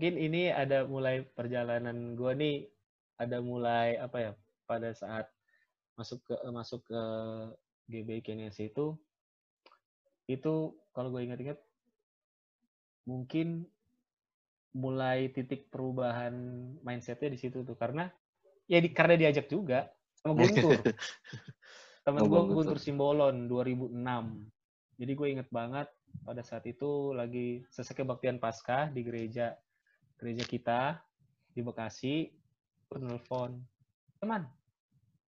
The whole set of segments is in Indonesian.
mungkin ini ada mulai perjalanan gue nih ada mulai apa ya pada saat masuk ke masuk ke GB Kenes itu itu kalau gue ingat-ingat mungkin mulai titik perubahan mindsetnya di situ tuh. Karena ya di, karena diajak juga sama Guntur temen gue Guntur Simbolon 2006 jadi gue inget banget pada saat itu lagi selesai kebaktian pasca di gereja gereja kita di Bekasi telepon teman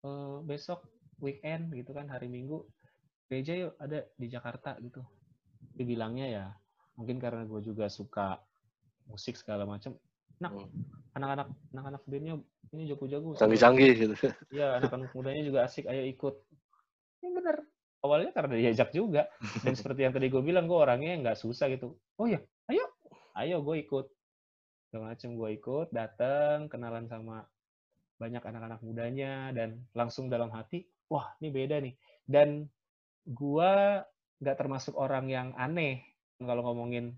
uh, besok weekend gitu kan hari Minggu gereja yuk ada di Jakarta gitu. Dibilangnya ya mungkin karena gue juga suka musik segala macam nah anak-anak anak-anak bandnya ini jago-jago canggih-canggih gitu. Iya anak-anak mudanya juga asik ayo ikut. Ini bener awalnya karena diajak juga. Dan seperti yang tadi gue bilang gue orangnya nggak susah gitu. Oh ya ayo. Ayo gue ikut segala macam gue ikut datang kenalan sama banyak anak-anak mudanya dan langsung dalam hati wah ini beda nih dan gue nggak termasuk orang yang aneh kalau ngomongin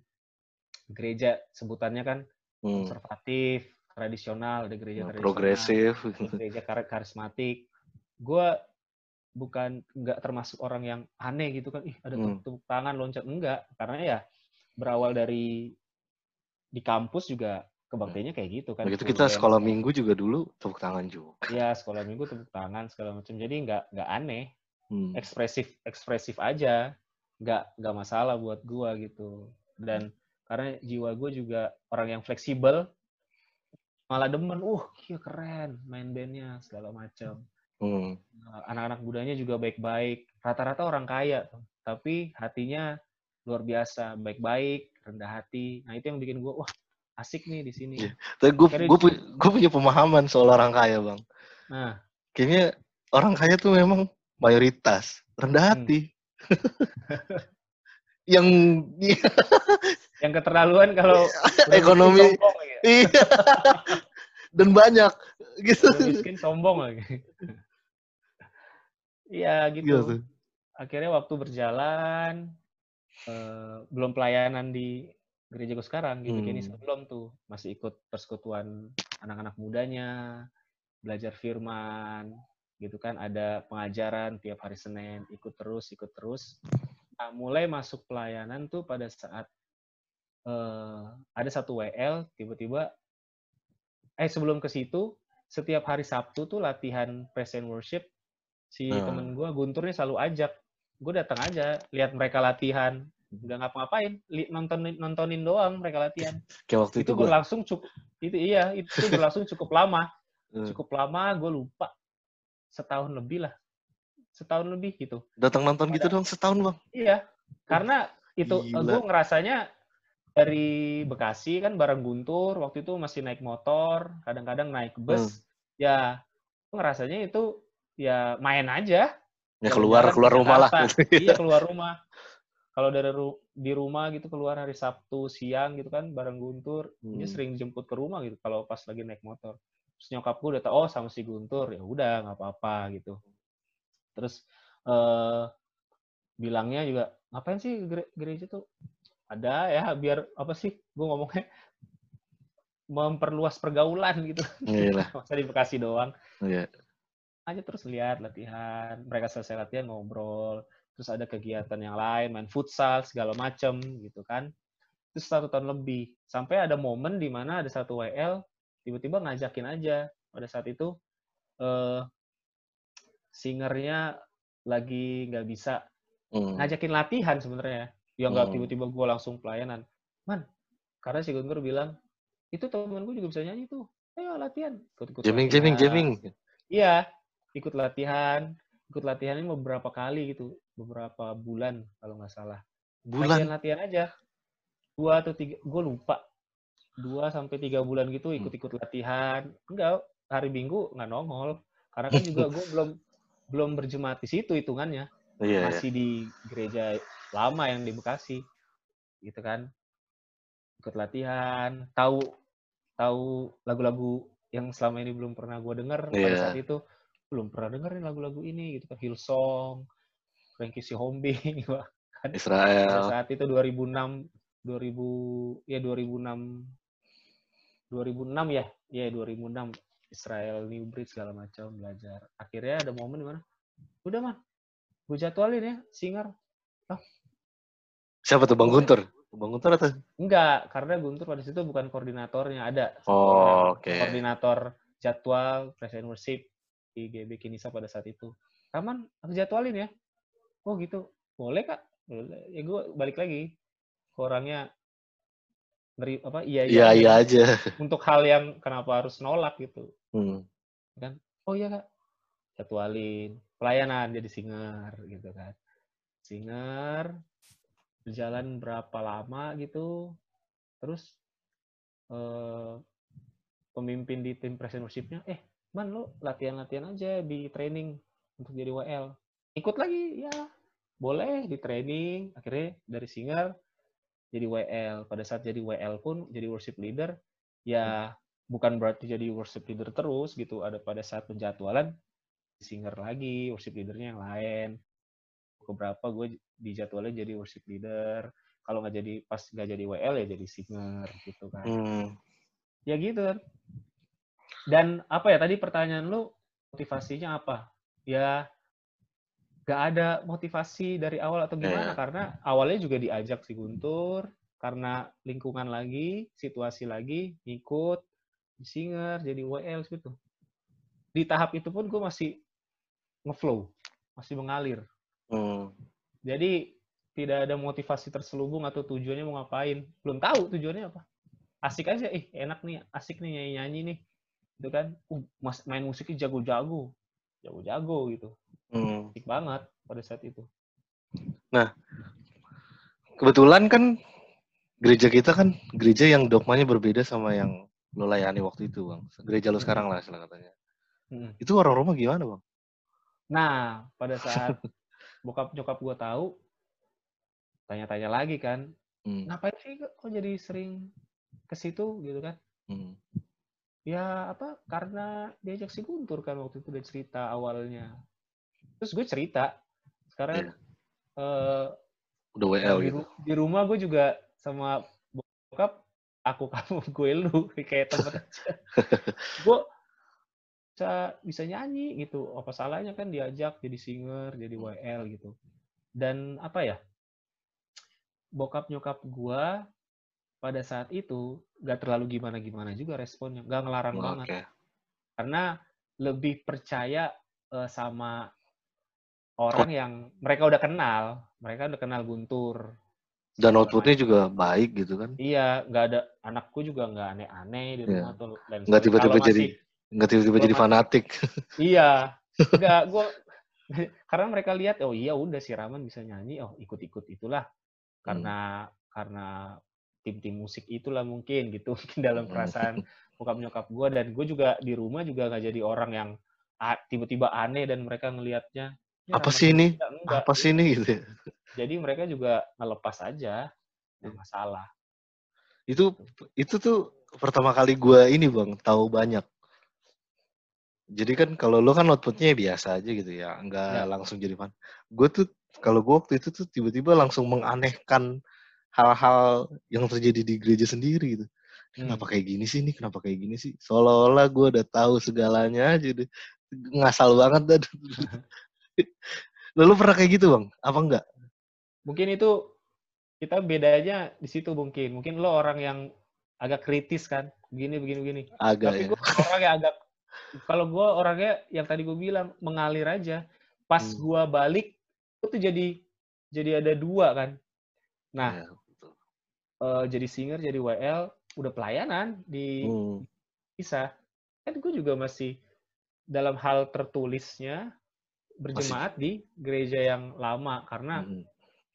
gereja sebutannya kan hmm. konservatif, tradisional, ada gereja tradisional, progresif, gereja kar karismatik. Gue bukan nggak termasuk orang yang aneh gitu kan, ih ada hmm. tepuk tangan loncat enggak, karena ya berawal dari di kampus juga kebaktiannya kayak gitu kan. Begitu kita sekolah minggu juga dulu tepuk tangan juga. Iya sekolah minggu tepuk tangan segala macam, jadi nggak nggak aneh, hmm. ekspresif ekspresif aja. Nggak nggak masalah buat gue gitu. Dan karena jiwa gue juga orang yang fleksibel malah demen. Uh iya keren main bandnya segala macam. Hmm. anak-anak mudanya juga baik-baik. Rata-rata orang kaya tapi hatinya luar biasa baik-baik rendah hati. Nah itu yang bikin gue wah asik nih di sini. Yeah. tapi gue gue punya, gue punya pemahaman soal orang kaya bang. Nah. Kayaknya orang kaya tuh memang mayoritas rendah hmm. hati. Hmm yang yang keterlaluan kalau ekonomi. ya. iya. Dan banyak gitu. Udah miskin sombong lagi. Iya gitu, gitu. akhirnya waktu berjalan eh, belum pelayanan di gereja gue sekarang gitu hmm. ini sebelum tuh masih ikut persekutuan anak-anak mudanya belajar firman gitu kan ada pengajaran tiap hari Senin ikut terus ikut terus nah, mulai masuk pelayanan tuh pada saat uh, ada satu WL tiba-tiba eh sebelum ke situ setiap hari Sabtu tuh latihan present worship si hmm. temen gue Guntur nih selalu ajak gue datang aja lihat mereka latihan. Nggak ngapa-ngapain nonton nontonin doang mereka latihan. Kayak waktu itu, itu berlangsung cukup itu iya itu berlangsung cukup lama. Hmm. cukup lama gue lupa. Setahun lebih lah. Setahun lebih gitu. Datang nonton gitu dong setahun bang? Iya karena itu gue ngerasanya dari Bekasi kan bareng Guntur waktu itu masih naik motor kadang-kadang naik bus. Hmm. ya gue ngerasanya itu ya main aja ya keluar keluar rumah lah. iya keluar rumah. Kalau dari ru di rumah gitu keluar hari Sabtu siang gitu kan bareng Guntur hmm. dia sering jemput ke rumah gitu kalau pas lagi naik motor. Terus nyokap gue udah tau oh sama si Guntur. Ya udah nggak apa-apa gitu. Terus uh, bilangnya juga ngapain sih gereja tuh? Ada ya biar apa sih? Gue ngomongnya memperluas pergaulan gitu. Iyalah. masa di Bekasi doang. Yeah. Aja terus lihat latihan mereka selesai latihan ngobrol terus ada kegiatan yang lain main futsal segala macem gitu kan. Terus satu tahun lebih sampai ada momen di mana ada satu WL tiba-tiba ngajakin aja. Pada saat itu uh, singernya lagi nggak bisa hmm. ngajakin latihan sebenarnya. Ya nggak hmm. tiba-tiba gue langsung pelayanan. Man karena si Guntur bilang itu temen gue juga bisa nyanyi tuh. Ayo latihan. Ikut jamming jamming jamming iya ikut latihan ikut latihan ini beberapa kali gitu beberapa bulan kalau nggak salah. Bulan? Latihan latihan aja. Dua atau tiga gue lupa. Dua sampai tiga bulan gitu hmm. ikut-ikut latihan. Enggak hari minggu nggak nongol. Karena kan juga gue belum belum berjemaat di situ hitungannya. Yeah, masih yeah. di gereja lama yang di Bekasi. Gitu kan. Ikut latihan. Tahu tahu lagu-lagu yang selama ini belum pernah gue denger yeah. pada iya. saat itu belum pernah dengerin lagu-lagu ini gitu kan. Hillsong Frankie Sihombi kan. Israel. Pada saat itu 2006 2000 ya 2006 2006 ya. Ya 2006 Israel New Breed segala macam belajar. Akhirnya ada momen di mana udah man gue jadwalin ya singer. Oh. siapa tuh bang Guntur? Bang Guntur atau? Enggak karena Guntur pada situ bukan koordinatornya ada. Oh, oke. okay. koordinator jadwal present worship di GB Kinisa pada saat itu. Kaman aku jadwalin ya. Oh gitu. Boleh kak? Ya gue balik lagi. Orangnya ngeri apa iya iya, iya, aja. Untuk hal yang kenapa harus nolak gitu. Hmm. kan? Oh iya kak. Jadwalin. Pelayanan jadi singer gitu kan. Singer berjalan berapa lama gitu. Terus eh, pemimpin di tim present worshipnya eh man lo latihan-latihan aja di training untuk jadi WL ikut lagi ya boleh di training akhirnya dari singer jadi WL. Pada saat jadi WL pun jadi worship leader ya bukan berarti jadi worship leader terus gitu. Ada pada saat penjadwalan singer lagi, worship leadernya yang lain. Beberapa gue dijadwalnya jadi worship leader. Kalau nggak jadi pas nggak jadi WL ya jadi singer gitu kan. Hmm. Ya gitu kan. Dan apa ya tadi pertanyaan lu motivasinya apa? Ya gak ada motivasi dari awal atau gimana yeah. karena awalnya juga diajak si Guntur karena lingkungan lagi situasi lagi ikut singer jadi WL gitu di tahap itu pun gue masih ngeflow masih mengalir hmm. jadi tidak ada motivasi terselubung atau tujuannya mau ngapain belum tahu tujuannya apa asik aja eh enak nih asik nih nyanyi nyanyi nih itu kan uh, main musiknya jago-jago jago-jago gitu Hmm. banget pada saat itu. Nah, kebetulan kan gereja kita kan gereja yang dogmanya berbeda sama yang lo layani waktu itu, Bang. Gereja lo sekarang lah, istilah katanya. Hmm. Itu orang Roma gimana, Bang? Nah, pada saat bokap nyokap gue tahu, tanya-tanya lagi kan, hmm. ngapain sih kok jadi sering ke situ gitu kan? Hmm. Ya apa? Karena diajak si Guntur kan waktu itu udah cerita awalnya terus gue cerita sekarang yeah. uh, udah WL di, gitu di rumah gue juga sama bokap aku kamu gue lu kayak temen aja gue bisa bisa nyanyi gitu apa salahnya kan diajak jadi singer jadi WL gitu dan apa ya bokap nyokap gue pada saat itu gak terlalu gimana gimana juga responnya gak ngelarang oh, banget okay. karena lebih percaya uh, sama orang yang mereka udah kenal, mereka udah kenal Guntur. Dan outputnya juga baik gitu kan? Iya, nggak ada anakku juga nggak aneh-aneh di rumah yeah. tuh. Nggak tiba-tiba jadi nggak tiba-tiba jadi fanatik. Iya, nggak gue karena mereka lihat oh iya udah si Raman bisa nyanyi, oh ikut-ikut itulah karena hmm. karena tim-tim musik itulah mungkin gitu mungkin dalam hmm. perasaan bokap nyokap gue dan gue juga di rumah juga nggak jadi orang yang tiba-tiba aneh dan mereka ngelihatnya Ya, apa sih ini? Apa sih ini gitu. Ya? Jadi mereka juga ngelepas aja, nggak masalah. Itu itu tuh pertama kali gue ini bang tahu banyak. Jadi kan kalau lo kan outputnya biasa aja gitu ya, nggak ya. langsung jadi fan. Gue tuh kalau gue waktu itu tuh tiba-tiba langsung menganehkan hal-hal yang terjadi di gereja sendiri gitu. Kenapa hmm. kayak gini sih ini? Kenapa kayak gini sih? Seolah-olah gue udah tahu segalanya aja deh. Ngasal banget dah. Lalu pernah kayak gitu bang? Apa enggak? Mungkin itu kita bedanya di situ mungkin. Mungkin lo orang yang agak kritis kan, begini begini begini. Agak. Tapi ya. gue orang yang agak. Kalau gue orangnya yang tadi gue bilang mengalir aja. Pas hmm. gue balik itu jadi jadi ada dua kan. Nah, ya, Uh, jadi singer, jadi WL, udah pelayanan di hmm. bisa. Kan gue juga masih dalam hal tertulisnya berjemaat masih. di gereja yang lama karena hmm.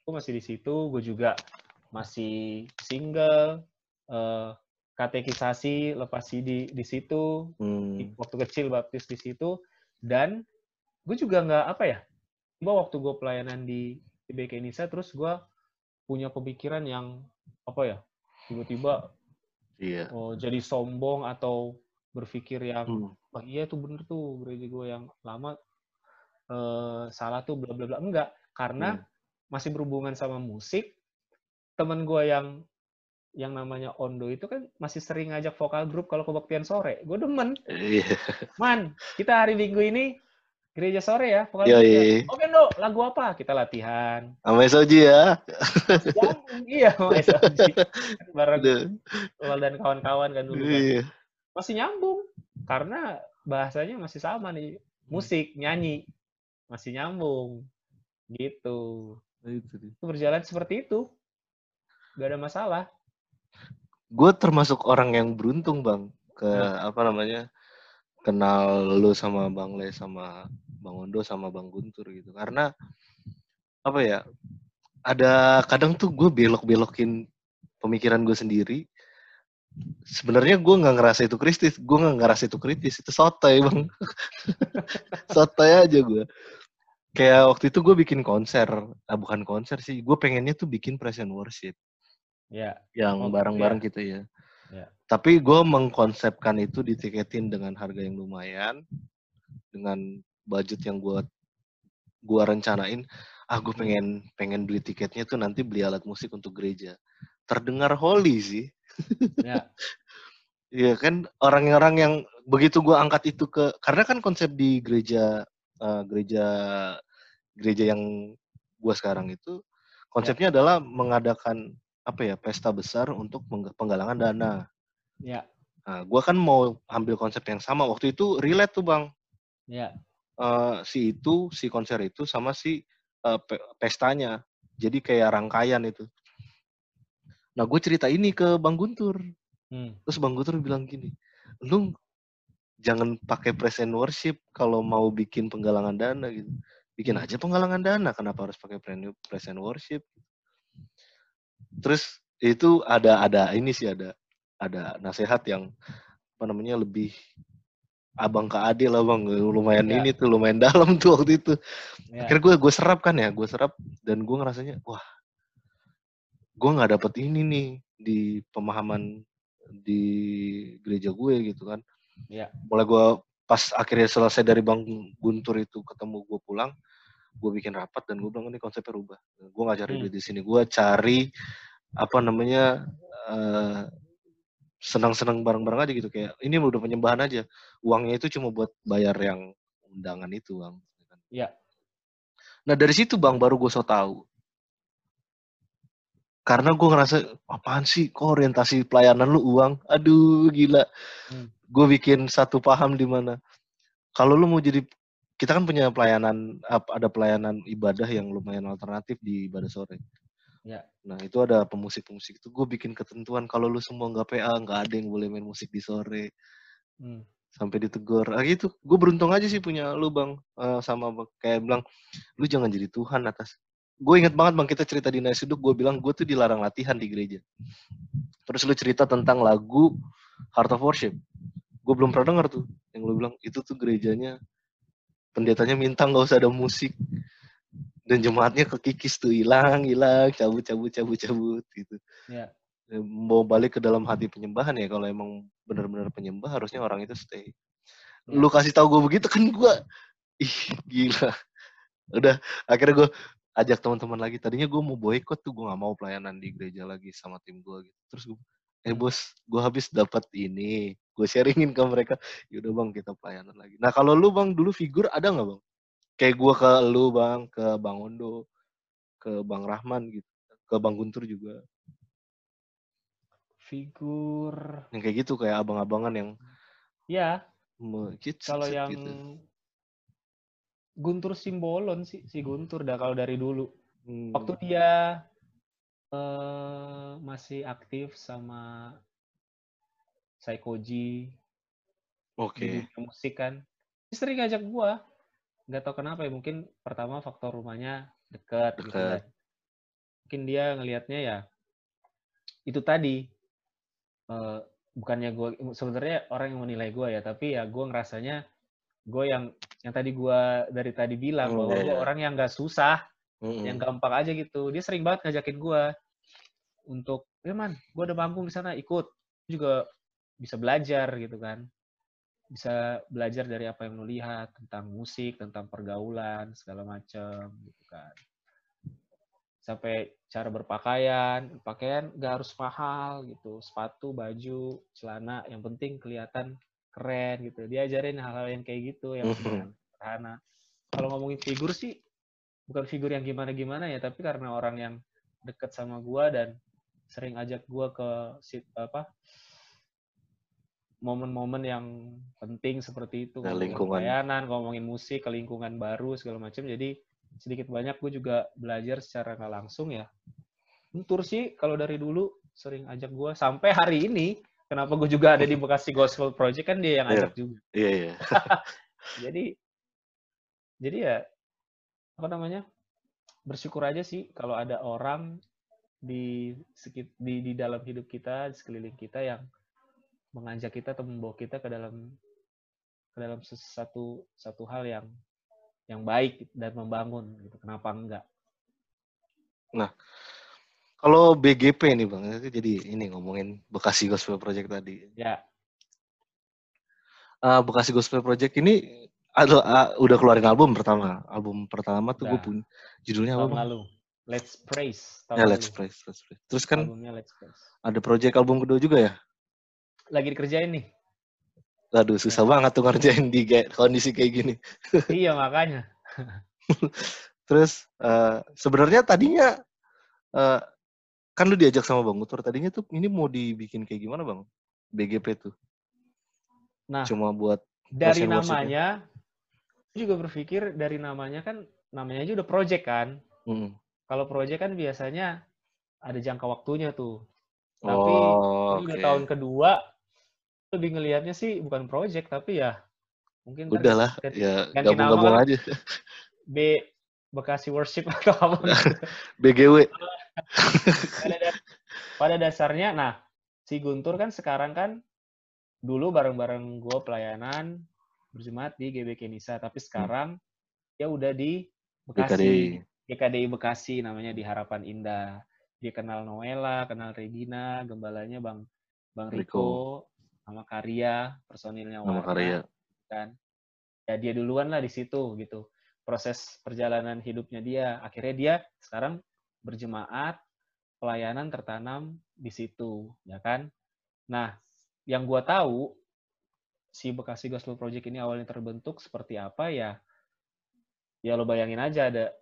gue masih di situ gue juga masih single uh, katekisasi lepas CD di situ hmm. waktu kecil baptis di situ dan gue juga nggak apa ya tiba waktu gue pelayanan di IBK Indonesia terus gue punya pemikiran yang apa ya tiba-tiba iya. oh, jadi sombong atau berpikir yang hmm. oh iya tuh bener tuh gereja gue yang lama uh, salah tuh bla bla bla enggak karena hmm. masih berhubungan sama musik temen gue yang yang namanya Ondo itu kan masih sering ngajak vokal grup kalau kebaktian sore. Gue demen. Iya. Man, kita hari Minggu ini gereja sore ya. Vokal iya, iya. Oke, Do, lagu apa? Kita latihan. Sama Soji ya. iya, sama Soji. Bareng Wal dan kawan-kawan kan dulu. Kan. Iya. Masih nyambung. Karena bahasanya masih sama nih. Musik, nyanyi. Masih nyambung. Gitu. Nah, itu berjalan seperti itu. Gak ada masalah gue termasuk orang yang beruntung bang ke hmm. apa namanya kenal lu sama bang Le sama bang Ondo sama bang Guntur gitu karena apa ya ada kadang tuh gue belok-belokin pemikiran gue sendiri sebenarnya gue nggak ngerasa itu kritis gue nggak ngerasa itu kritis itu sotoy bang sotoy aja gue kayak waktu itu gue bikin konser ah bukan konser sih gue pengennya tuh bikin present worship Ya. Yang oh, bareng-bareng ya. gitu ya. Ya. Tapi gue mengkonsepkan itu ditiketin dengan harga yang lumayan, dengan budget yang gue gua rencanain. Ah, gue pengen pengen beli tiketnya tuh nanti beli alat musik untuk gereja. Terdengar holy sih. Ya. Iya kan orang-orang yang begitu gue angkat itu ke karena kan konsep di gereja uh, gereja gereja yang gue sekarang itu konsepnya ya. adalah mengadakan apa ya pesta besar untuk penggalangan dana. Ya. Nah, gue kan mau ambil konsep yang sama waktu itu relate tuh bang. Ya. Uh, si itu si konser itu sama si uh, pe pestanya. Jadi kayak rangkaian itu. Nah gue cerita ini ke bang Guntur. Hmm. Terus bang Guntur bilang gini, lu jangan pakai present worship kalau mau bikin penggalangan dana gitu. Bikin hmm. aja penggalangan dana. Kenapa harus pakai present worship? Terus itu ada ada ini sih ada ada nasihat yang apa namanya lebih abang ke ade lah bang lumayan ya. ini tuh lumayan dalam tuh waktu itu ya. akhirnya gue gue serap kan ya gue serap dan gue ngerasanya wah gue nggak dapet ini nih di pemahaman di gereja gue gitu kan ya. mulai gue pas akhirnya selesai dari bang Guntur itu ketemu gue pulang gue bikin rapat dan gue bilang ini konsepnya rubah. Gue nggak cari hmm. duit di sini gue cari apa namanya uh, senang-senang bareng-bareng aja gitu. Kayak ini udah penyembahan aja. Uangnya itu cuma buat bayar yang undangan itu bang. Ya. Nah dari situ bang baru gue so tahu karena gue ngerasa apaan sih? Kok orientasi pelayanan lu uang? Aduh gila. Hmm. gue bikin satu paham di mana kalau lu mau jadi kita kan punya pelayanan ada pelayanan ibadah yang lumayan alternatif di ibadah sore. Ya. Nah itu ada pemusik-pemusik itu gue bikin ketentuan kalau lu semua nggak PA nggak ada yang boleh main musik di sore. Hmm. Sampai ditegur. Ah gitu. Gue beruntung aja sih punya lu bang uh, sama kayak bilang lu jangan jadi Tuhan atas. Gue inget banget bang kita cerita di Naisuduk gue bilang gue tuh dilarang latihan di gereja. Terus lu cerita tentang lagu Heart of Worship. Gue belum pernah denger tuh yang lu bilang itu tuh gerejanya pendetanya minta nggak usah ada musik. Dan jemaatnya kekikis tuh hilang hilang cabut cabut cabut cabut gitu. Ya. mau balik ke dalam hati penyembahan ya kalau emang benar-benar penyembah harusnya orang itu stay. Ya. lu kasih tahu gue begitu kan gue ih gila. Udah akhirnya gue ajak teman-teman lagi. Tadinya gue mau boykot tuh gue nggak mau pelayanan di gereja lagi sama tim gue gitu. Terus gue eh bos gue habis dapat ini gue sharingin ke mereka. Yaudah bang kita pelayanan lagi. Nah kalau lu bang dulu figur ada nggak bang? Kayak gue ke lu bang ke bang Ondo ke bang Rahman gitu ke bang Guntur juga. Figur yang kayak gitu kayak abang-abangan yang ya. kalau yang gitu. Guntur Simbolon sih si Guntur dah kalau dari dulu. Hmm. waktu dia uh, masih aktif sama Saikoji. Oke. Okay. musik kan. Sering ngajak gua. Gak tau kenapa ya, mungkin pertama faktor rumahnya dekat. Gitu kan. Mungkin dia ngelihatnya ya itu tadi uh, bukannya gue sebenarnya orang yang menilai gue ya tapi ya gue ngerasanya gue yang yang tadi gue dari tadi bilang bahwa gue orang yang gak susah mm-hmm. yang gampang aja gitu. Dia sering banget ngajakin gue untuk ya man gue ada manggung di sana ikut. Juga bisa belajar gitu kan. Bisa belajar dari apa yang lo lihat tentang musik tentang pergaulan segala macam gitu kan. Sampai cara berpakaian pakaian gak harus mahal gitu. Sepatu baju celana yang penting kelihatan keren gitu. Diajarin hal-hal yang kayak gitu yang sederhana. Kalau ngomongin figur sih bukan figur yang gimana-gimana ya tapi karena orang yang deket sama gua dan sering ajak gua ke sit apa momen-momen yang penting seperti itu ngomongin lingkungan. pelayanan ngomongin musik ke lingkungan baru segala macam jadi sedikit banyak gue juga belajar secara nggak langsung ya Guntur sih kalau dari dulu sering ajak gue sampai hari ini kenapa gue juga ada di Bekasi Gospel Project kan dia yang Iya. ajak juga Iya, iya. jadi jadi ya apa namanya bersyukur aja sih kalau ada orang di sekit di di dalam hidup kita di sekeliling kita yang mengajak kita atau membawa kita ke dalam ke dalam sesuatu satu hal yang yang baik dan membangun gitu. Kenapa enggak? Kalau BGP nih bang, itu jadi ini ngomongin Bekasi Gospel Project tadi. ya. Ah, Bekasi Gospel Project ini ada ah, udah keluarin album pertama. Album pertama tuh gue punya judulnya apa tahun bang? lalu Let's Praise tahun Ya lalu. Let's Praise, Let's Praise. Terus kan albumnya Let's Praise ada project album kedua juga ya. lagi dikerjain nih Aduh susah banget tuh ngerjain di kayak kondisi kayak gini. iya makanya Terus eh, sebenarnya tadinya eh, kan lu diajak sama Bang Utur tadinya tuh ini mau dibikin kayak gimana Bang? BGP tuh. nah Cuma buat dari ya. namanya juga berpikir dari namanya kan namanya aja udah project kan mm. kalau project kan biasanya ada jangka waktunya tuh Tapi, oh, oke. tahun kedua lebih ngelihatnya sih bukan project tapi ya mungkin Udahlah, ganti- ya gabung-gabung aja. B Bekasi Worship atau apa. BGW. pada dasarnya nah si Guntur kan sekarang kan dulu bareng-bareng gue pelayanan berjemaat di GBK Nisa. Tapi sekarang dia udah di Bekasi. BKDI. GKDI Bekasi namanya di Harapan Indah. Dia kenal Noela kenal Regina gembalanya Bang Bang Riko, Riko. sama Karya personilnya Nama Warna karya. kan. Ya dia duluan lah di situ gitu. Proses perjalanan hidupnya dia. Akhirnya dia sekarang berjemaat pelayanan tertanam di situ ya kan. Nah yang gua tahu si Bekasi Gospel Project ini awalnya terbentuk seperti apa ya ya lo bayangin aja ada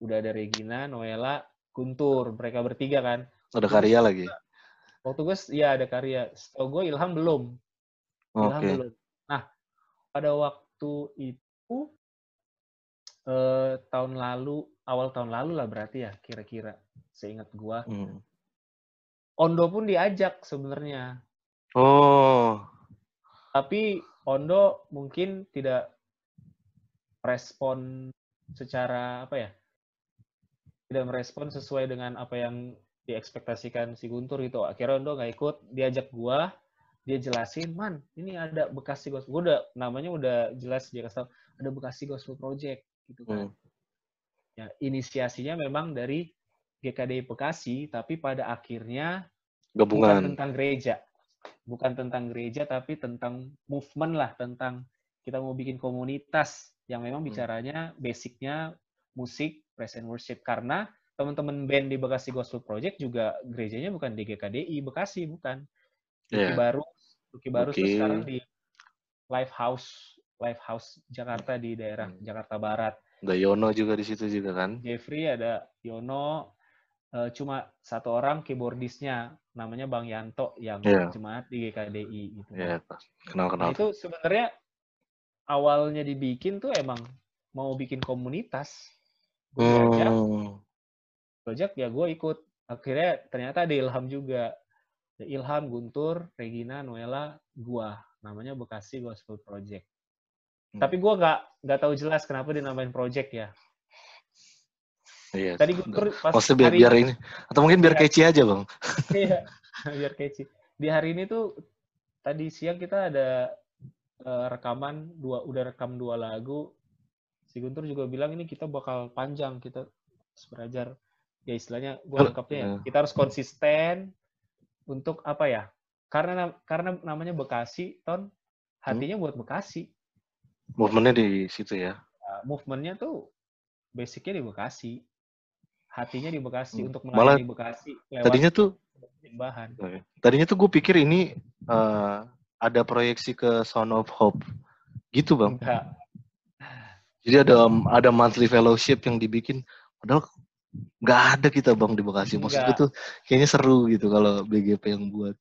udah ada Regina Noela Guntur mereka bertiga kan Ada karya lagi. waktu gue ya ada karya setahu gue Ilham belum Ilham Oke. belum. Nah, pada waktu itu eh, tahun lalu, awal tahun lalu lah berarti ya, kira-kira seingat gua. Hmm. Ondo pun diajak sebenarnya, Oh, tapi Ondo mungkin tidak respon secara apa ya? Tidak merespon sesuai dengan apa yang diekspektasikan si Guntur gitu. Akhirnya Ondo nggak ikut, diajak gua, dia jelasin, man, ini ada Bekasi Gospel. Gua udah namanya udah jelas dia kasih tahu ada Bekasi Gospel Project gitu kan. hmm. Ya, inisiasinya memang dari GKDI Bekasi, tapi pada akhirnya bukan gabungan. tentang gereja. Bukan tentang gereja, tapi tentang movement lah, tentang kita mau bikin komunitas yang memang Hmm. bicaranya basicnya musik, praise and worship. Karena teman-teman band di Bekasi Gospel Project juga gerejanya bukan di GKDI Bekasi, bukan. Luki Iya. Baru, Luki Baru Luki. sekarang di Live House, Live House Jakarta di daerah Hmm. Jakarta Barat. Ada Yono juga di situ juga kan. Jeffrey, ada Yono, eh, cuma satu orang keyboardisnya namanya Bang Yanto yang Iya. jemaat di GKDI gitu. Ya, Nah, kenal-kenal. itu sebenarnya awalnya dibikin tuh emang mau bikin komunitas. Gue diajak, Hmm. ya gue ikut. Akhirnya ternyata ada Ilham juga. Ada Ilham, Guntur, Regina, Noela, gua. Namanya Bekasi Gospel Project. Hmm. Tapi gue nggak nggak tahu jelas kenapa dinamain project ya. Iya. Tadi Guntur pas Maksudnya biar, hari biar ini atau mungkin biar Iya. catchy aja, Bang. Iya, biar catchy. Di hari ini tuh tadi siang kita ada eh, rekaman dua udah rekam dua lagu. Si Guntur juga bilang ini kita bakal panjang kita harus belajar ya istilahnya gue lengkapnya ya, ya. kita harus konsisten untuk apa ya? Karena karena namanya Bekasi, ton hatinya buat Bekasi. Movementnya di situ ya. Nah, movementnya tuh basicnya di Bekasi. Hatinya di Bekasi Hmm. untuk Malah melayani Bekasi lewat Tadinya tuh bahan. tadinya tuh gue pikir ini eh, ada proyeksi ke Son of Hope. Gitu, Bang. Enggak. Jadi ada ada monthly fellowship yang dibikin padahal nggak ada kita bang di Bekasi. Maksud gue Enggak. tuh kayaknya seru gitu kalau BGP yang buat.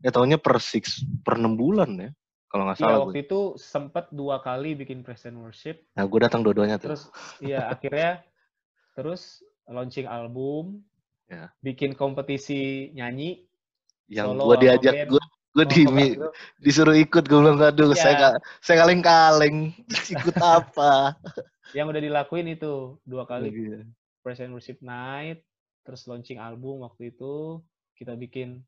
Ya tahunya per six per enam bulan ya kalau nggak Iya salah waktu gue. itu sempat dua kali bikin present worship. Nah gue datang dua-duanya tuh. Terus iya akhirnya terus launching album, Ya. bikin kompetisi nyanyi. yang gue diajak gue gue di mi- grup. disuruh ikut gue bilang aduh Iya. saya nggak saya kaleng-kaleng ikut apa? Yang udah dilakuin itu dua kali Iya. present worship night, terus launching album waktu itu kita bikin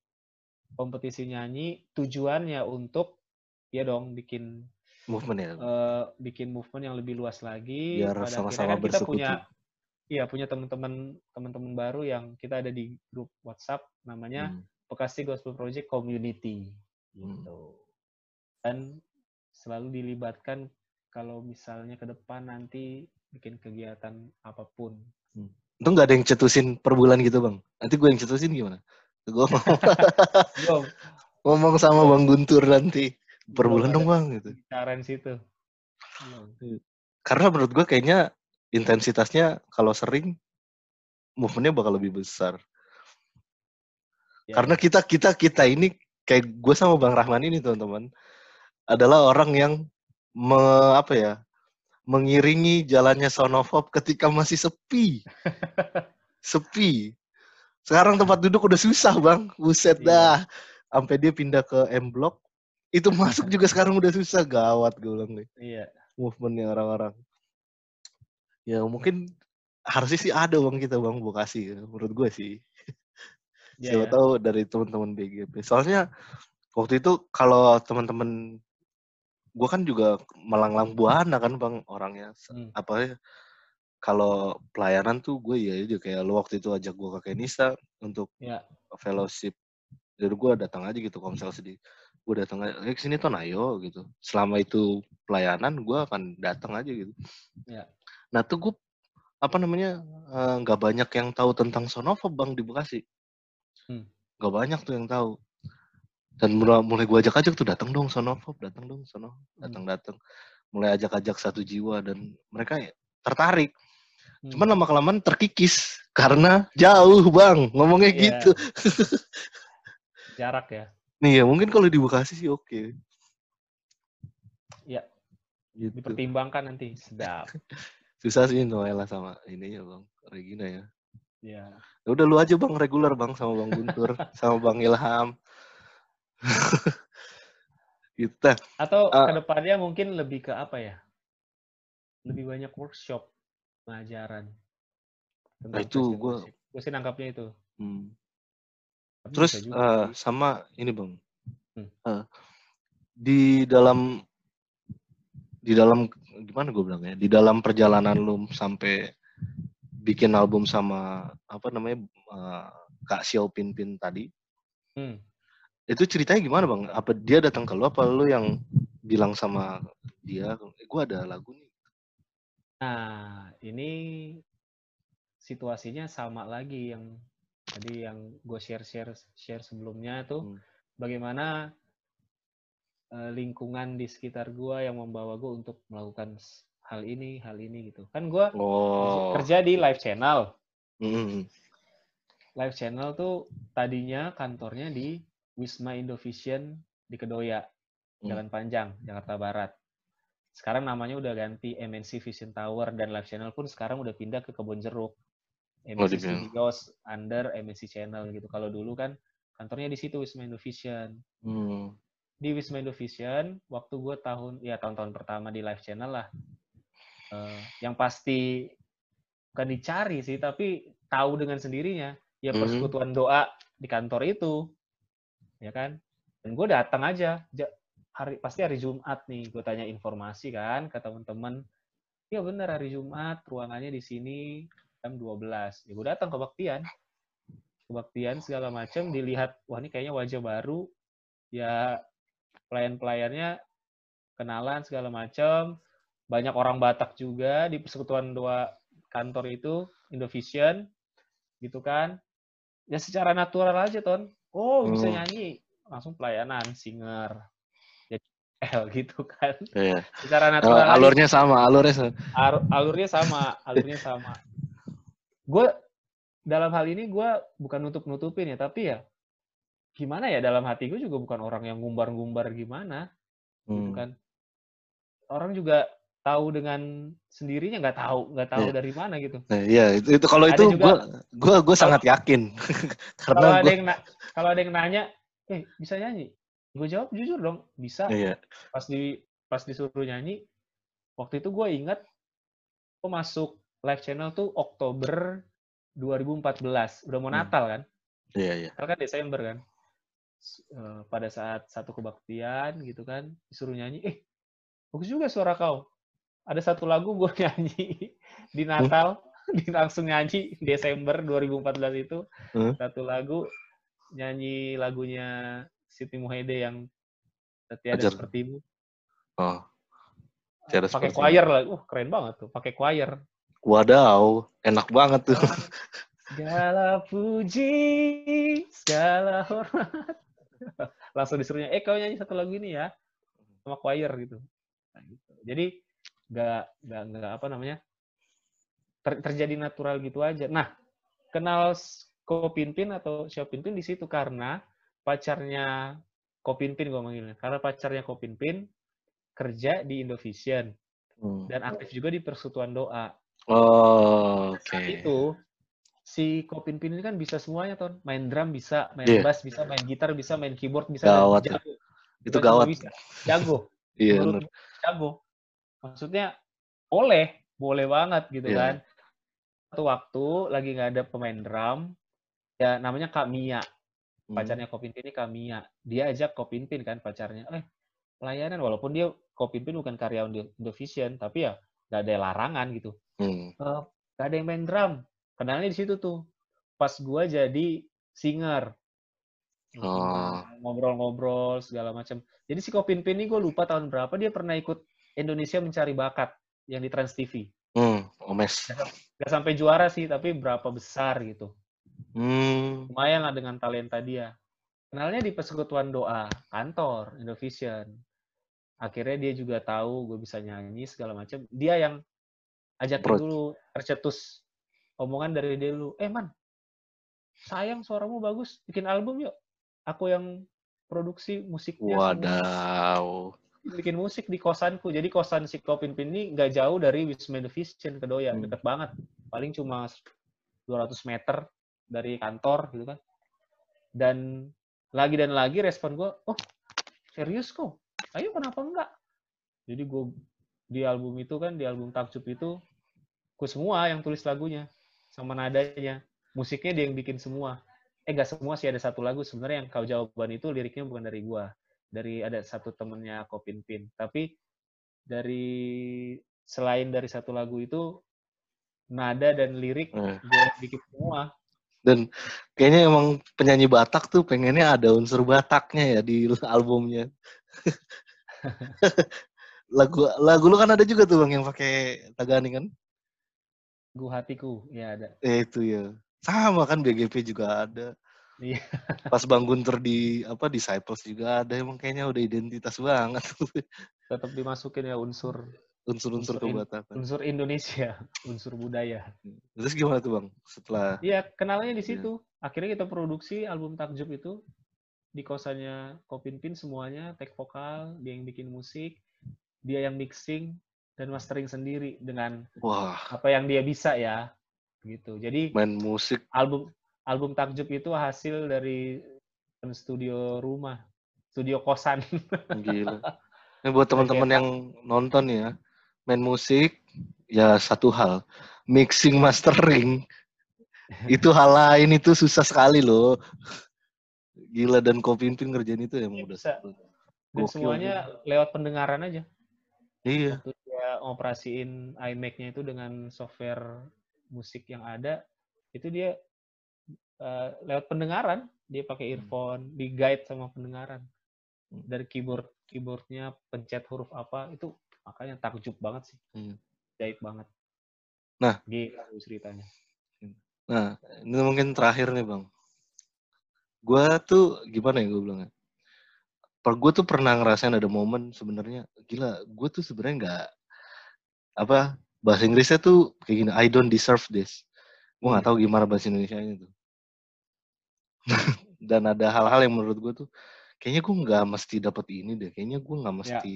kompetisi nyanyi. Tujuannya untuk ya dong bikin Movement ya. eh, bikin movement yang lebih luas lagi. Biar sama-sama kan kita bersekutu. punya iya punya teman-teman teman-teman baru yang kita ada di grup WhatsApp namanya Hmm. Bekasi Gospel Project Community Hmm. gitu. Dan selalu dilibatkan kalau misalnya ke depan nanti bikin kegiatan apa pun. Itu nggak ada yang cetusin per bulan gitu bang? Nanti gue yang cetusin gimana? Gue ngomong, Belum ngomong sama bang Guntur nanti per bulan dong bang gitu. bicarain situ. Belum. Karena menurut gue kayaknya intensitasnya kalau sering movementnya bakal lebih besar. Ya, Karena kita kita kita ini kayak gue sama bang Rahman ini teman-teman adalah orang yang me, apa ya mengiringi jalannya Son of Hope ketika masih sepi. sepi. Sekarang tempat duduk udah susah bang, buset Iya. dah. Sampai dia pindah ke M Block, itu masuk juga sekarang udah susah, gawat gue bilang nih Iya. movementnya orang-orang. Ya mungkin harusnya sih ada bang kita bang Bekasi, menurut gue sih. Iya, Siapa ya. tahu dari teman-teman BGP. Soalnya waktu itu kalau teman-teman gue kan juga melanglang buana kan bang orangnya. Hmm. Apa ya? Kalau pelayanan tuh gue ya aja kayak lo waktu itu ajak gue ke Kenisa untuk Ya. fellowship. Jadi gue datang aja gitu misalnya sedih. Gue datang aja, eh ke sini tuh ayo gitu. Selama itu pelayanan gue akan datang aja gitu. Ya. Nah tuh gue apa namanya eh, nggak banyak yang tahu tentang Sonova bang di Bekasi. Hmm. Gak banyak tuh yang tahu. Dan mulai, mulai gue ajak-ajak tuh datang dong Sonova, datang dong Sonova, Hmm. datang-datang. Mulai ajak-ajak satu jiwa dan mereka ya tertarik. Hmm. Cuman lama kelamaan terkikis karena jauh bang ngomongnya Iya. gitu. jarak ya. Nih ya mungkin kalau di Bekasi sih oke. Iya. Gitu. Dipertimbangkan nanti. Sedap. Susah sih Noella sama ininya bang Regina ya. Ya. Ya udah lu aja bang reguler bang sama bang Guntur sama bang Ilham. gitu. Atau Ah. ke depannya mungkin lebih ke apa ya? Lebih banyak workshop pengajaran. Nah, itu gua- Gue sih nangkapnya itu. Hmm. Tapi Terus sih. sama ini bang, Hmm. Eh, di dalam di dalam gimana gue bilang ya, di dalam perjalanan lu sampai bikin album sama apa namanya eh, Kak Xiao Pin Pin tadi, Hmm. itu ceritanya gimana bang? Apa dia datang ke lu, apa lu yang bilang sama dia, gue ada lagu nih. Nah, ini situasinya sama lagi yang tadi yang gue share share share sebelumnya tuh Hmm. bagaimana eh, lingkungan di sekitar gue yang membawa gue untuk melakukan hal ini hal ini gitu. Kan gue Oh, kerja di live channel. Mm, live channel tuh tadinya kantornya di Wisma Indovision di Kedoya Hmm. Jalan Panjang Jakarta Barat. Sekarang namanya udah ganti MNC Vision Tower dan live channel pun sekarang udah pindah ke Kebon Jeruk. MNC dipindah. Studios under MNC Channel gitu. Kalau dulu kan kantornya di situ Wisma Indovision. Mm. Di Wisma Indovision waktu gue tahun ya tahun-tahun pertama di live channel lah. Eh, yang pasti bukan dicari sih tapi tahu dengan sendirinya. Ya Mhm. persekutuan doa di kantor itu ya kan? Dan gue datang aja Ja- hari pasti hari Jumat nih gue tanya informasi kan ke teman-teman. Ya bener hari Jumat ruangannya di sini jam 12 ya gue datang ke baktian kebaktian segala macam dilihat wah ini kayaknya wajah baru. Ya pelayan-pelayannya kenalan segala macam banyak orang Batak juga di persekutuan dua kantor itu Indovision gitu kan ya secara natural aja ton oh bisa Hmm. nyanyi langsung pelayanan singer jadi L gitu kan Iya. secara Oh, natural aja. alurnya sama, alurnya sama. Alurnya sama alurnya sama gue dalam hal ini gue bukan nutup nutupin ya tapi ya gimana ya dalam hati gue juga bukan orang yang ngumbar-ngumbar gimana gitu Hmm. kan orang juga tahu dengan sendirinya nggak tahu nggak tahu Iya. dari mana gitu Nah, iya, itu, itu kalau Ada itu gua gua gua sangat yakin. kalau Karena ada gua yang kalau ada yang nanya eh bisa nyanyi gue jawab jujur dong bisa iya. pas di pas disuruh nyanyi waktu itu gue ingat gue masuk live channel tuh Oktober 2014 udah mau Hmm. Natal kan Iya, iya. Kan Desember kan Eh, pada saat satu kebaktian gitu kan disuruh nyanyi. Eh bagus juga suara kau. Ada satu lagu gue nyanyi di Natal di langsung nyanyi Desember 2014 itu. Hmm. satu lagu nyanyi lagunya Siti Muhaide yang tiada Ajar. sepertimu Oh. Tiada pakai choir lah. Uh keren banget tuh pakai choir. Wadaw, enak banget tuh. segala puji segala hormat langsung disuruhnya eh kau nyanyi satu lagu ini ya sama choir gitu Nah, gitu. jadi nggak nggak nggak apa namanya ter- terjadi natural gitu aja nah kenal s- Ko Pinpin atau Xiao Pinpin di situ karena pacarnya Ko Pinpin gue manggilnya karena pacarnya Ko Pinpin kerja di Indovision Hmm. dan aktif juga di Persekutuan Doa Oh, oke. saat itu si Kopin Pin ini kan bisa semuanya ton main drum bisa main Iya. bass bisa main gitar bisa main keyboard bisa Gawat ya. jago Itu Bukan gawat. bisa, jago Iya, bener. gue jago maksudnya boleh boleh banget gitu Iya. kan satu waktu lagi nggak ada pemain drum ya namanya Kak Mia Hmm. pacarnya Kopin Pin ini Kak Mia dia ajak Kopin Pin kan pacarnya eh pelayanan walaupun dia Kopin Pin bukan karyawan Indovision tapi ya nggak ada larangan gitu Hmm. eh, gak ada yang main drum. Kenalnya di situ tuh. Pas gua jadi singer. Oh. Ngobrol-ngobrol segala macam. Jadi si Kopin Pin ini gue lupa tahun berapa dia pernah ikut Indonesia Mencari Bakat yang di Trans TV. Hmm, Omes. Gak sampai juara sih, tapi berapa besar gitu. Hmm. Lumayan lah dengan talenta dia. Kenalnya di Persekutuan Doa, kantor, Indovision. Akhirnya dia juga tahu gue bisa nyanyi segala macam. Dia yang Approach. dulu, tercetus omongan dari dia dulu. Eh man, sayang suaramu bagus, bikin album yuk. Aku yang produksi musiknya semua. Wadaw. Bikin musik di kosanku. Jadi kosan si Kopin Pin ini nggak jauh dari Wisma Indovision, Kedoya. Hmm. Deket banget. Paling cuma 200 meter dari kantor gitu kan. Dan lagi dan lagi respon gue, oh serius kok? Ayo kenapa enggak? Jadi gue di album itu kan, di album Takjub itu, gue semua yang tulis lagunya. Sama nadanya. Musiknya dia yang bikin semua. Eh gak semua sih, ada satu lagu sebenarnya yang kau jawaban itu liriknya bukan dari gue. Dari ada satu temennya Kopin Pin. Tapi dari selain dari satu lagu itu, nada dan lirik Eh. gue yang bikin semua. Dan kayaknya emang penyanyi Batak tuh pengennya ada unsur Bataknya ya di albumnya. lagu lagu lu kan ada juga tuh bang yang pakai Tagani kan? Gu hatiku, ya ada. Eh itu ya. Sama kan BGP juga ada. Iya. Pas Bang Gunter di apa Disciples juga ada emang kayaknya udah identitas banget Tetap dimasukin ya unsur unsur-unsur kebatakan. unsur Indonesia, unsur budaya. Terus gimana tuh bang setelah Iya, kenalnya di Iya. situ. Akhirnya kita produksi album Takjub itu di kosannya Kopin Pin semuanya, take vokal, dia yang bikin musik, dia yang mixing dan mastering sendiri dengan wah apa yang dia bisa ya. Gitu. Jadi main musik album album Takjub itu hasil dari studio rumah, studio kosan. gila. Ini buat teman-teman yang nonton ya, main musik ya satu hal, mixing mastering itu hal lain itu susah sekali loh. Gila dan Kopimpin ngerjain itu emang udah Bisa. satu. Dan semuanya lewat pendengaran aja. Iya. waktu operasiin iMac-nya itu dengan software musik yang ada, itu dia eh, lewat pendengaran, dia pakai Hmm. earphone, di guide sama pendengaran. Dari keyboard keyboardnya pencet huruf apa itu makanya takjub banget sih, Hmm. jahit banget. Nah. Gila ceritanya. Nah, ini mungkin terakhir nih bang. Gue tuh gimana ya gue bilangnya? Per gue tuh pernah ngerasain ada momen sebenarnya gila. Gue tuh sebenarnya nggak apa bahasa Inggrisnya tuh kayak gini. I don't deserve this. Gue nggak Hmm. tahu gimana bahasa Indonesia itu. Dan ada hal-hal yang menurut gue tuh kayaknya gue nggak mesti dapat ini deh. Kayaknya gue nggak Ya. mesti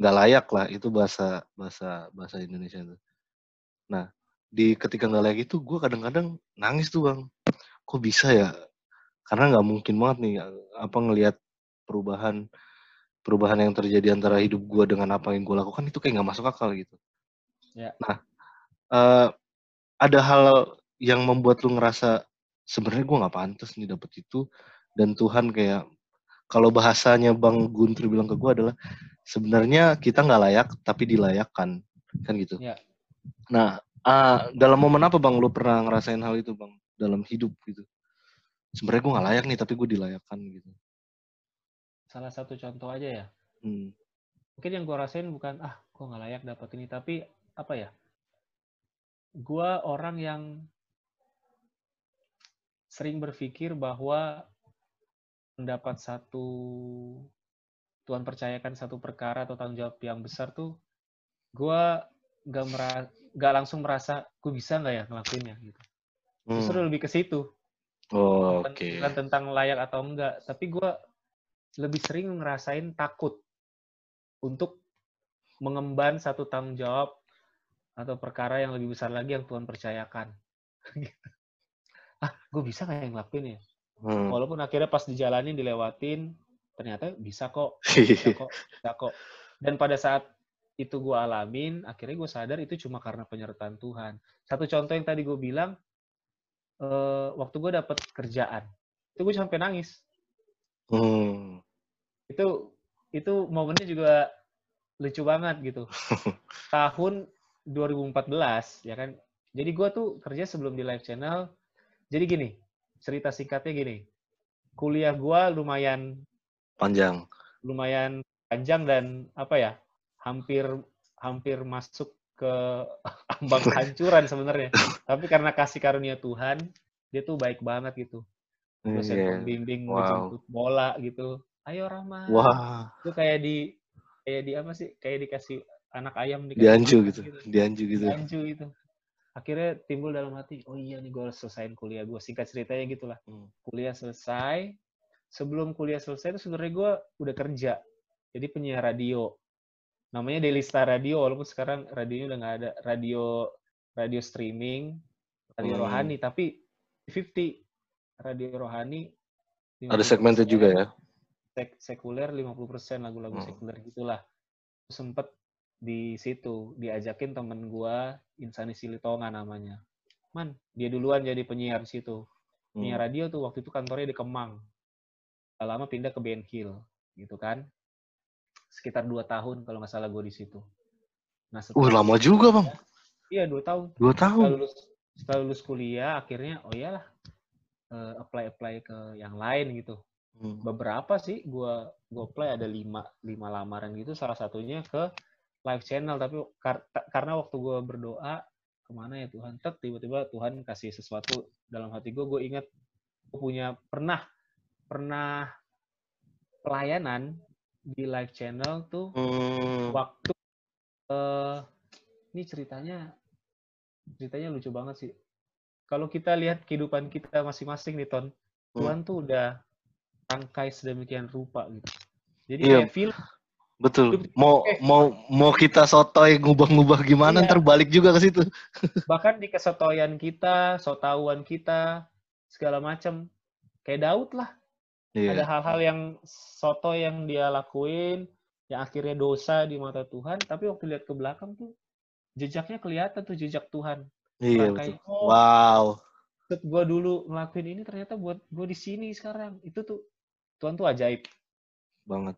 nggak layak lah itu bahasa bahasa bahasa Indonesia itu. Nah di ketika nggak layak itu gue kadang-kadang nangis tuh bang. Kok bisa ya? Karena nggak mungkin banget nih apa ngelihat perubahan perubahan yang terjadi antara hidup gue dengan apa yang gue lakukan itu kayak nggak masuk akal gitu. Ya. Nah eh, ada hal yang membuat lu ngerasa sebenarnya gue nggak pantas nih dapet itu dan Tuhan kayak kalau bahasanya Bang Guntur bilang ke gue adalah sebenarnya kita nggak layak tapi dilayakkan kan gitu. Ya. Nah ah, dalam momen apa Bang lu pernah ngerasain hal itu Bang dalam hidup gitu? Sebenarnya gue nggak layak nih tapi gue dilayakkan gitu. Salah satu contoh aja ya. Hmm. Mungkin yang gue rasain bukan ah gue nggak layak dapat ini, tapi apa ya? Gue orang yang sering berpikir bahwa mendapat satu Tuhan percayakan satu perkara atau tanggung jawab yang besar tuh gue gak gak langsung merasa gue bisa nggak ya ngelakuinnya gitu. Justru Hmm. lebih ke situ. Oh, bukan, Oke. bukan tentang layak atau enggak, tapi gue lebih sering ngerasain takut untuk mengemban satu tanggung jawab atau perkara yang lebih besar lagi yang Tuhan percayakan. Ah, gue bisa nggak yang ngelakuin ya? Hmm. Walaupun akhirnya pas dijalanin, dilewatin, ternyata bisa kok, bisa kok, bisa kok. Dan pada saat itu gue alamin, akhirnya gue sadar itu cuma karena penyertaan Tuhan. Satu contoh yang tadi gue bilang, eh, waktu gue dapet kerjaan, itu gue sampai nangis. Hmm. Itu itu momennya juga lucu banget gitu. Tahun 2014 ya kan. Jadi gue tuh kerja sebelum di live channel. Jadi gini, cerita singkatnya gini. Kuliah gue lumayan Panjang. lumayan panjang dan apa ya hampir hampir masuk ke ambang kehancuran sebenarnya tapi karena kasih karunia Tuhan dia tuh baik banget gitu dosen Iya. pembimbing Wow. ngejemput bola gitu ayo Rahma Wah, itu kayak di kayak di apa sih kayak dikasih anak ayam dikasih dianju makan gitu. Dianju gitu. dianju gitu akhirnya timbul dalam hati oh iya nih gue harus selesaiin kuliah gue singkat ceritanya gitulah Hmm. kuliah selesai sebelum kuliah selesai itu sebenarnya gue udah kerja jadi penyiar radio namanya Daily Star Radio walaupun sekarang radionya udah nggak ada radio radio streaming radio Hmm. rohani tapi 50 radio rohani Ada segmented juga ya. sek sekuler 50% lagu-lagu Hmm. sekuler gitulah sempet di situ diajakin temen gua Insani Silitonga namanya man dia duluan jadi penyiar di situ Hmm. penyiar radio tuh waktu itu kantornya di Kemang Gak lama pindah ke Ben Hill gitu kan sekitar dua tahun kalau nggak salah gue di situ nah Uh, setelah lama juga, Bang. iya dua tahun Dua setelah tahun. lulus setelah lulus kuliah akhirnya oh iyalah eh, apply apply ke yang lain gitu Hmm. beberapa sih gua gua apply ada lima lima lamaran gitu salah satunya ke live channel tapi kar- karena waktu gua berdoa ke mana ya Tuhan tet tiba-tiba Tuhan kasih sesuatu dalam hati gua gue ingat gue punya pernah pernah pelayanan di live channel tuh Hmm. waktu eh ini ceritanya ceritanya lucu banget sih kalau kita lihat kehidupan kita masing-masing nih ton Hmm. Tuhan tuh udah rangkai sedemikian rupa gitu jadi Iya. kayak film Betul. Mau mau mau kita sotoy ngubah-ngubah gimana Iya. ntar balik juga ke situ. bahkan di kesotoyan kita sotauan kita segala macam kayak Daud lah ada Iya. hal-hal yang soto yang dia lakuin yang akhirnya dosa di mata Tuhan tapi waktu lihat ke belakang tuh jejaknya kelihatan tuh jejak Tuhan Iya betul. oh Wow. gue dulu ngelakuin ini ternyata buat gue di sini sekarang itu tuh Tuhan tuh ajaib Banget.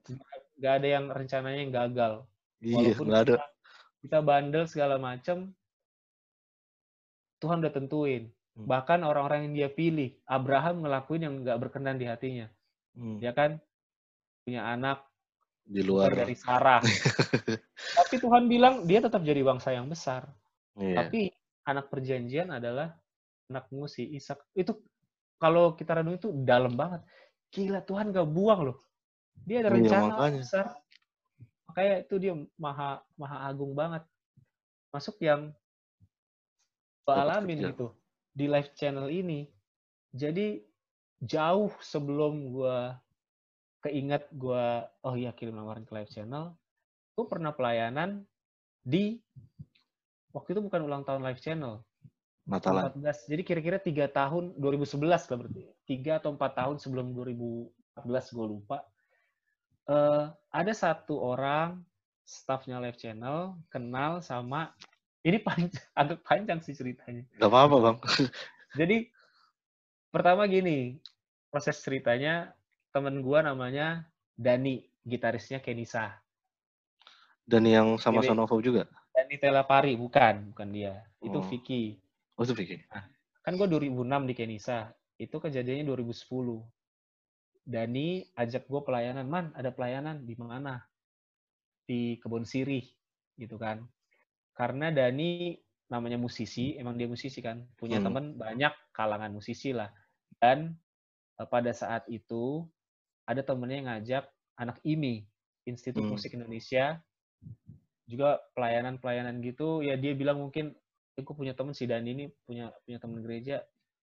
Gak ada yang rencananya yang gagal Iya, walaupun nggak ada. kita, kita bandel segala macam Tuhan udah tentuin Hmm. bahkan orang-orang yang dia pilih Abraham ngelakuin yang nggak berkenan di hatinya Hmm. ya kan punya anak Di luar. dari Sarah tapi Tuhan bilang dia tetap jadi bangsa yang besar Iya. tapi anak perjanjian adalah anakmu si Ishak itu kalau kita renung itu dalam banget. Gila Tuhan gak buang loh. Dia ada Iya, rencana makanya. besar. Makanya itu dia maha maha agung banget. Masuk yang gue alamin gitu di live channel ini. Jadi jauh sebelum gue keinget gue oh iya kirim lamaran ke live channel, gue pernah pelayanan di waktu itu bukan ulang tahun live channel, Natalan. 14. Jadi kira-kira tiga tahun 2011 lah berarti. Tiga atau empat tahun sebelum 2014 gue lupa. Eh ada satu orang staffnya live channel kenal sama ini panjang, agak panjang sih ceritanya. Gak apa-apa bang. Jadi pertama gini proses ceritanya temen gua namanya Dani, gitarisnya Kenisa. Dan yang sama Jadi- Sonovo juga. Dani Telapari bukan, bukan dia. Itu Oh. Vicky. Oh itu Vicky. kan gue 2006 di Kenisa itu kejadiannya 2010 Dani ajak gue pelayanan. Man ada pelayanan. Di mana? Di kebun sirih gitu kan. Karena Dani namanya musisi emang dia musisi kan. Punya Hmm. teman banyak kalangan musisi lah. Dan eh, pada saat itu ada temennya yang ngajak anak IMI Institut Hmm. Musik Indonesia. Juga pelayanan-pelayanan gitu. Ya dia bilang mungkin aku punya temen si Dani ini punya punya temen gereja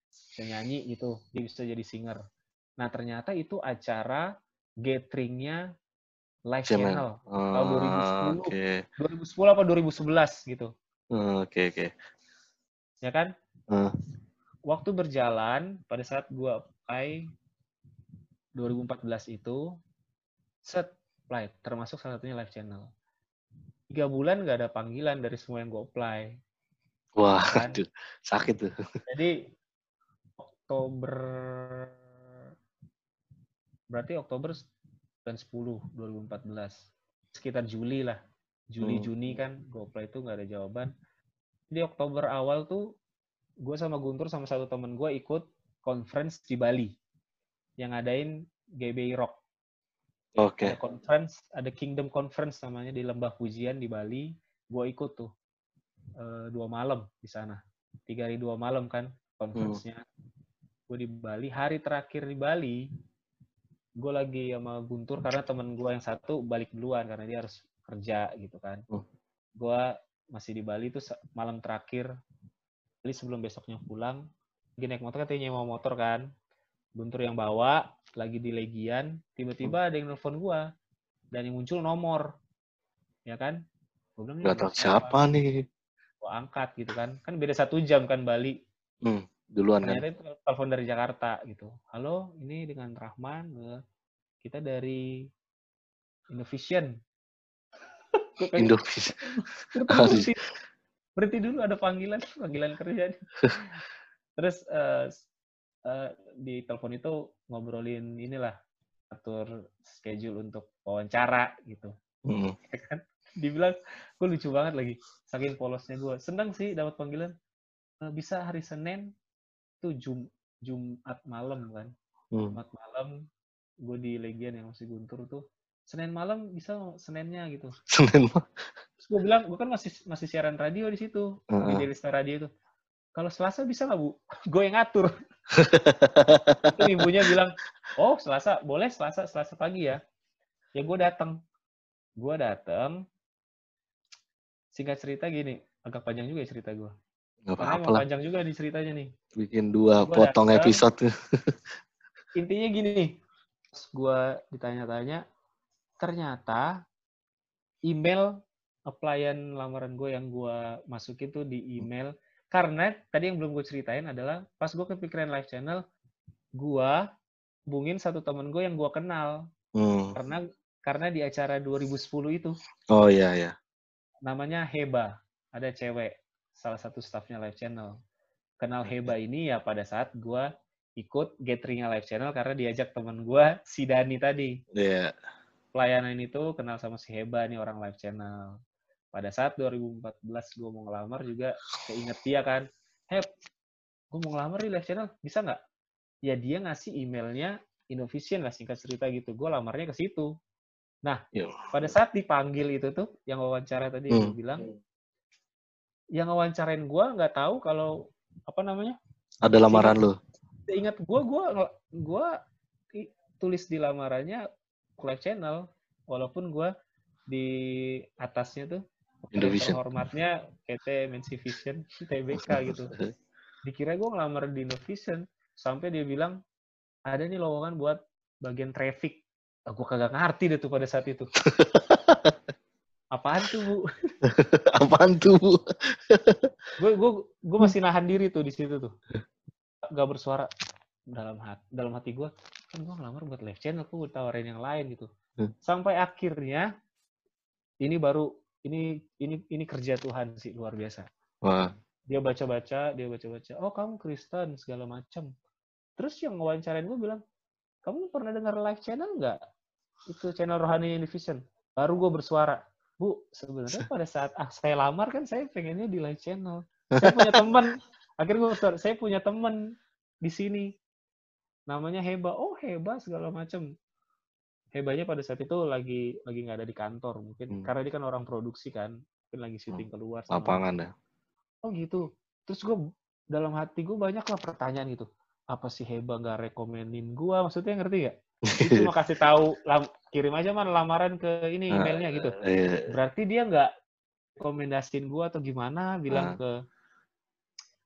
bisa nyanyi gitu. Dia bisa jadi singer nah ternyata itu acara gatheringnya live channel Oh, tahun 2010 Oke. 2010 apa 2011 gitu Oh, Oke oke. ya kan Hmm. waktu berjalan pada saat gua apply 2014 itu set apply termasuk salah satunya live channel tiga bulan gak ada panggilan dari semua yang gue apply Wah, Kan? aduh, sakit tuh. jadi Oktober berarti Oktober dan 10 2014 sekitar Juli lah. Juli Hmm. Juni kan. Gue apply itu nggak ada jawaban. Di Oktober awal tuh gue sama Guntur sama satu temen gue ikut conference di Bali. Yang ngadain GBI Rock. Oke. ada conference ada Kingdom Conference namanya di Lembah Pujian di Bali. Gue ikut tuh. Eh, dua malam di sana. Tiga hari dua malam kan conference-nya. Gue di Bali. Hari terakhir di Bali gue lagi sama Guntur karena temen gue yang satu balik duluan karena dia harus kerja gitu kan. Hmm. gue masih di Bali tuh se- malam terakhir Bali sebelum besoknya pulang lagi naik motor katanya nyewa motor kan. Guntur yang bawa lagi di Legian tiba-tiba ada yang nelfon gue dan yang muncul nomor ya kan? Gue bilang "Ini Gak tahu siapa nih. gue angkat gitu kan. Kan beda satu jam kan Bali. Hmm, duluan kan. telepon dari Jakarta gitu. Halo ini dengan Rahman eh, kita dari Indovision. Kayak, Indonesia. berhenti, berhenti dulu ada panggilan panggilan kerja. Terus s- eh, di telepon itu ngobrolin inilah atur schedule untuk wawancara gitu. Ya kan? Dibilang gue lucu banget lagi saking polosnya gue senang sih dapat panggilan. Bisa hari Senin tuh Jum Jumat malam kan. Hmm. Jumat malam gue di Legian yang masih Guntur tuh. Senin malam bisa Seninnya gitu. Senin terus gue bilang gue kan masih masih siaran radio di situ di Heeh. Daily Star Radio itu kalau Selasa bisa nggak bu? Gue yang ngatur. Terus ibunya bilang oh Selasa boleh Selasa Selasa pagi ya. Ya gue datang gue datang singkat cerita gini agak panjang juga ya cerita gue Gak apa-apa lah. panjang juga di ceritanya nih Bikin dua Gua potong datang. episode intinya gini pas gue ditanya-tanya ternyata email applyan lamaran gue yang gue masukin tuh di email karena tadi yang belum gue ceritain adalah pas gue kepikiran live channel gue hubungin satu temen gue yang gue kenal Hmm. karena karena di acara 2010 itu Oh iya iya. namanya Heba ada cewek salah satu staffnya live channel. Kenal Heba ini ya pada saat gue ikut gatheringnya live channel karena diajak temen gue si Dani tadi. Iya. pelayanan itu kenal sama si Heba nih orang live channel. Pada saat 2014 gue mau ngelamar juga keinget dia kan. Heb gue mau ngelamar di live channel bisa nggak? Ya dia ngasih emailnya Innovision lah singkat cerita gitu. Gue lamarnya ke situ. Nah Yo. pada saat dipanggil itu tuh yang wawancara tadi yang Hmm. gue bilang yang ngawancarain gue nggak tahu kalau apa namanya Ada lamaran lo? Ingat gue, gue, gue tulis di lamarannya live channel, walaupun gue di atasnya tuh Indovision. Hormatnya PT Mensi Vision TBK gitu. Dikira gue ngelamar di Indovision sampai dia bilang ada nih lowongan buat bagian traffic. Aku kagak ngerti deh tuh pada saat itu. Apaan tuh bu? Apaan tuh bu? gue gue gue masih nahan diri tuh di situ tuh. Gak bersuara dalam hati dalam hati gue kan gue ngelamar buat live channel gue tawarin yang lain gitu. Hmm. Sampai akhirnya ini baru ini ini ini kerja Tuhan sih luar biasa. Wah. Dia baca-baca, dia baca-baca. Oh kamu Kristen segala macam. Terus yang wawancarain gue bilang, kamu pernah dengar live channel nggak? Itu channel Rohani Univision. Baru gue bersuara Bu, sebenarnya pada saat ah, saya lamar kan saya pengennya di live channel. Saya punya teman, akhirnya gue saya punya teman di sini. Namanya Heba. Oh, Heba segala macam. Hebanya pada saat itu lagi lagi nggak ada di kantor mungkin hmm. karena dia kan orang produksi kan, mungkin lagi syuting hmm. keluar. Lapangan ya. Oh gitu. Terus gue dalam hati gue banyak lah pertanyaan gitu. Apa sih Heba nggak rekomenin gue? Maksudnya ngerti gak? Itu cuma kasih tahu kirim aja mana lamaran ke ini ah, emailnya gitu. Iya. Berarti dia nggak rekomendasiin gua atau gimana bilang uh. ke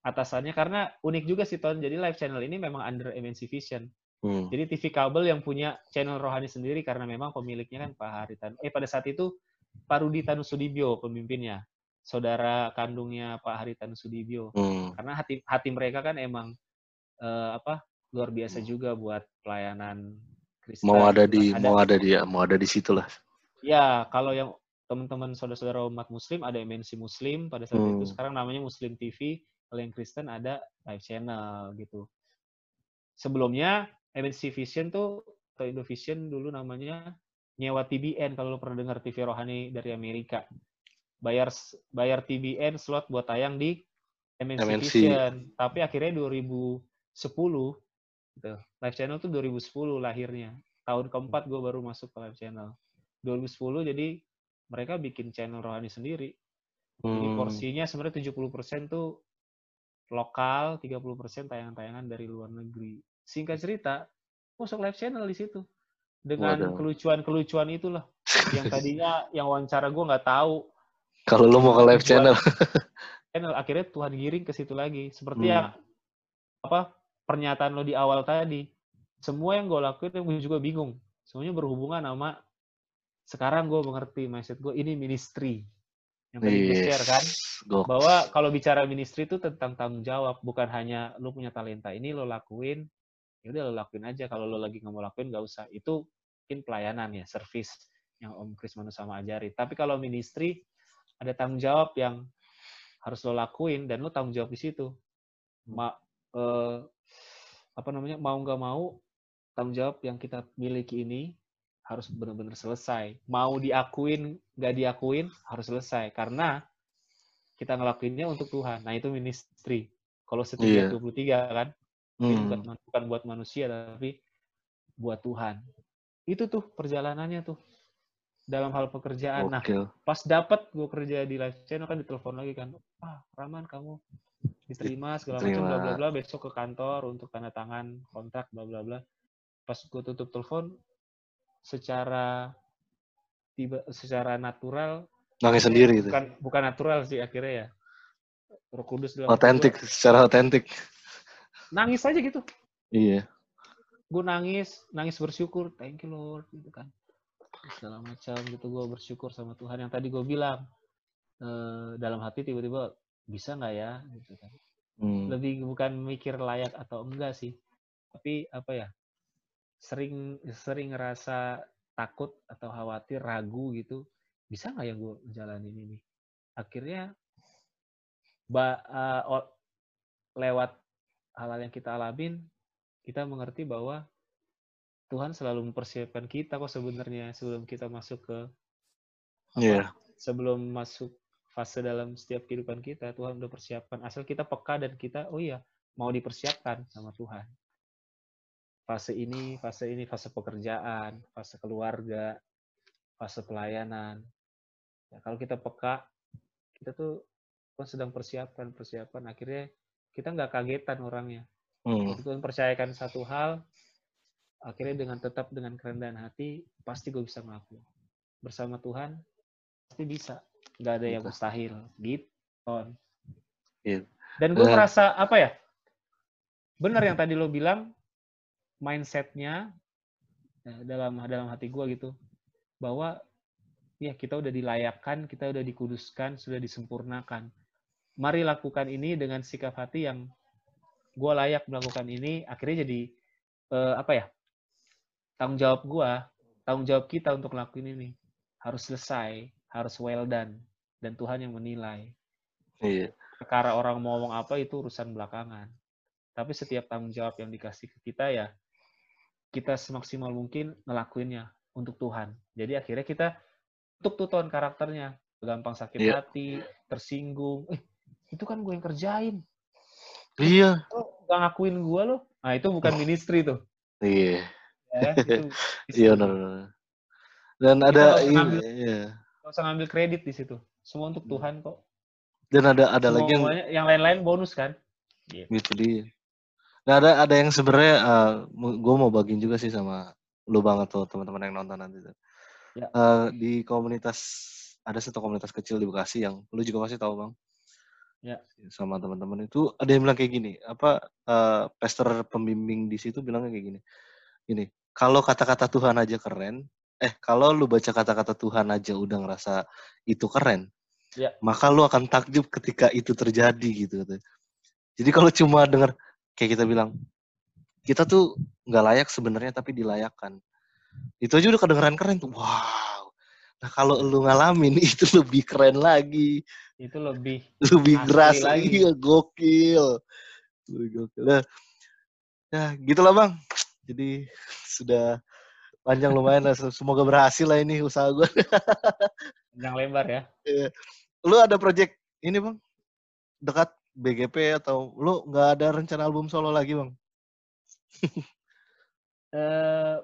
atasannya karena unik juga sih Ton. Jadi live channel ini memang under MNC Vision. Hmm. Jadi TV kabel yang punya channel rohani sendiri karena memang pemiliknya kan Pak Haritan. Eh pada saat itu Pak Rudi Tanusudibyo pemimpinnya. Saudara kandungnya Pak Haritan Sudibyo. Hmm. Karena hati hati mereka kan emang uh, apa luar biasa hmm. juga buat pelayanan Kristen. Mau ada di ada, mau ada di mau ada di situ lah. Ya, kalau yang teman-teman saudara-saudara umat muslim ada MNC Muslim pada saat hmm. itu sekarang namanya Muslim TV. Kalau yang Kristen ada live channel gitu. Sebelumnya MNC Vision tuh atau Indovision dulu namanya nyewa TBN kalau lo pernah dengar TV rohani dari Amerika. Bayar bayar TBN slot buat tayang di MNC, MNC. Vision. Tapi akhirnya 2010 Gitu. Live channel tuh 2010 lahirnya. Tahun keempat gue baru masuk ke live channel. 2010 jadi mereka bikin channel rohani sendiri. Hmm. Jadi porsinya sebenarnya 70% tuh lokal, 30% tayangan-tayangan dari luar negeri. Singkat cerita, masuk live channel di situ. Dengan kelucuan-kelucuan itulah. yang tadinya yang wawancara gue nggak tahu. Kalau lo mau ke live channel. channel akhirnya Tuhan giring ke situ lagi. Seperti hmm. yang apa pernyataan lo di awal tadi, semua yang gue lakuin gue juga bingung. Semuanya berhubungan sama sekarang gue mengerti mindset gue ini ministry yang tadi yes. gue share kan Go. bahwa kalau bicara ministry itu tentang tanggung jawab bukan hanya lo punya talenta ini lo lakuin ya udah lo lakuin aja kalau lo lagi nggak mau lakuin nggak usah itu mungkin pelayanan ya service yang Om Chris Manu sama ajari tapi kalau ministry ada tanggung jawab yang harus lo lakuin dan lo tanggung jawab di situ Ma, uh, apa namanya mau nggak mau tanggung jawab yang kita miliki ini harus benar-benar selesai. Mau diakuin nggak diakuin harus selesai karena kita ngelakuinnya untuk Tuhan. Nah itu ministry. Kalau setiap yeah. 23 kan, hmm. bukan, bukan buat manusia tapi buat Tuhan. Itu tuh perjalanannya tuh dalam hal pekerjaan. Okay. Nah, pas dapat gue kerja di live channel kan ditelepon lagi kan, ah Raman kamu diterima segala macam bla bla bla besok ke kantor untuk tanda tangan kontrak bla bla bla. Pas gue tutup telepon secara tiba secara natural nangis sendiri bukan itu. bukan natural sih akhirnya ya. Roh Kudus dalam otentik secara otentik. Nangis aja gitu. Iya. Gue nangis nangis bersyukur thank you Lord gitu kan segala macam gitu. Gue bersyukur sama Tuhan yang tadi gue bilang e, dalam hati tiba-tiba bisa nggak ya gitu kan. Hmm. lebih bukan mikir layak atau enggak sih tapi apa ya sering sering ngerasa takut atau khawatir ragu gitu bisa nggak ya gue jalanin ini? Akhirnya ba, uh, lewat hal-hal yang kita alamin kita mengerti bahwa Tuhan selalu mempersiapkan kita kok sebenarnya sebelum kita masuk ke yeah. sebelum masuk fase dalam setiap kehidupan kita Tuhan udah persiapkan asal kita peka dan kita oh iya mau dipersiapkan sama Tuhan fase ini fase ini fase pekerjaan fase keluarga fase pelayanan ya, kalau kita peka kita tuh Tuhan sedang persiapkan persiapan akhirnya kita nggak kagetan orangnya. Hmm. Tuhan percayakan satu hal, akhirnya dengan tetap dengan kerendahan hati, pasti gue bisa ngelakuin. Bersama Tuhan, pasti bisa. Nggak ada yang Gitu. mustahil. Gitu. Ton. Iya. Dan gue merasa, apa ya, benar yang tadi lo bilang, mindsetnya eh, dalam dalam hati gue gitu, bahwa ya kita udah dilayakkan, kita udah dikuduskan, sudah disempurnakan. Mari lakukan ini dengan sikap hati yang gue layak melakukan ini, akhirnya jadi eh, apa ya tanggung jawab gue, tanggung jawab kita untuk lakuin ini harus selesai, harus well done, dan Tuhan yang menilai. Iya. Perkara orang mau ngomong apa itu urusan belakangan. Tapi setiap tanggung jawab yang dikasih ke kita ya kita semaksimal mungkin ngelakuinnya untuk Tuhan. Jadi akhirnya kita untuk tuh karakternya, gampang sakit Iya. hati, tersinggung. Eh, itu kan gue yang kerjain. Iya. Lo gak ngakuin gue lo. Nah, itu bukan ministry tuh. Iya. Ya, Iya benar. benar. Dan Kita ada ini, ngambil- iya. Gak usah ngambil kredit di situ. Semua untuk Hmm. Tuhan kok. Dan ada ada lagi yang yang lain-lain bonus kan? gitu dia. Nah ada ada yang sebenarnya gue mau bagiin juga sih sama lu banget tuh teman-teman yang nonton nanti tuh. Ya. Eh, di komunitas ada satu komunitas kecil di Bekasi yang lu juga pasti tahu bang. Ya. Sama teman-teman itu ada yang bilang kayak gini. Apa eh pastor pembimbing di situ bilangnya kayak gini. Gini, kalau kata-kata Tuhan aja keren, eh kalau lu baca kata-kata Tuhan aja udah ngerasa itu keren, Ya. maka lu akan takjub ketika itu terjadi gitu. Jadi kalau cuma dengar kayak kita bilang, kita tuh nggak layak sebenarnya tapi dilayakkan. Itu aja udah kedengeran keren tuh. Wow. Nah kalau lu ngalamin itu lebih keren lagi, Itu lebih lebih keras lagi. lagi, gokil. Lebih gokil. Nah, ya gitulah bang. Jadi sudah panjang lumayan lah. Semoga berhasil lah ini usaha gue. yang lebar ya. Lu ada project ini bang? Dekat BGP atau lu nggak ada rencana album solo lagi bang? eh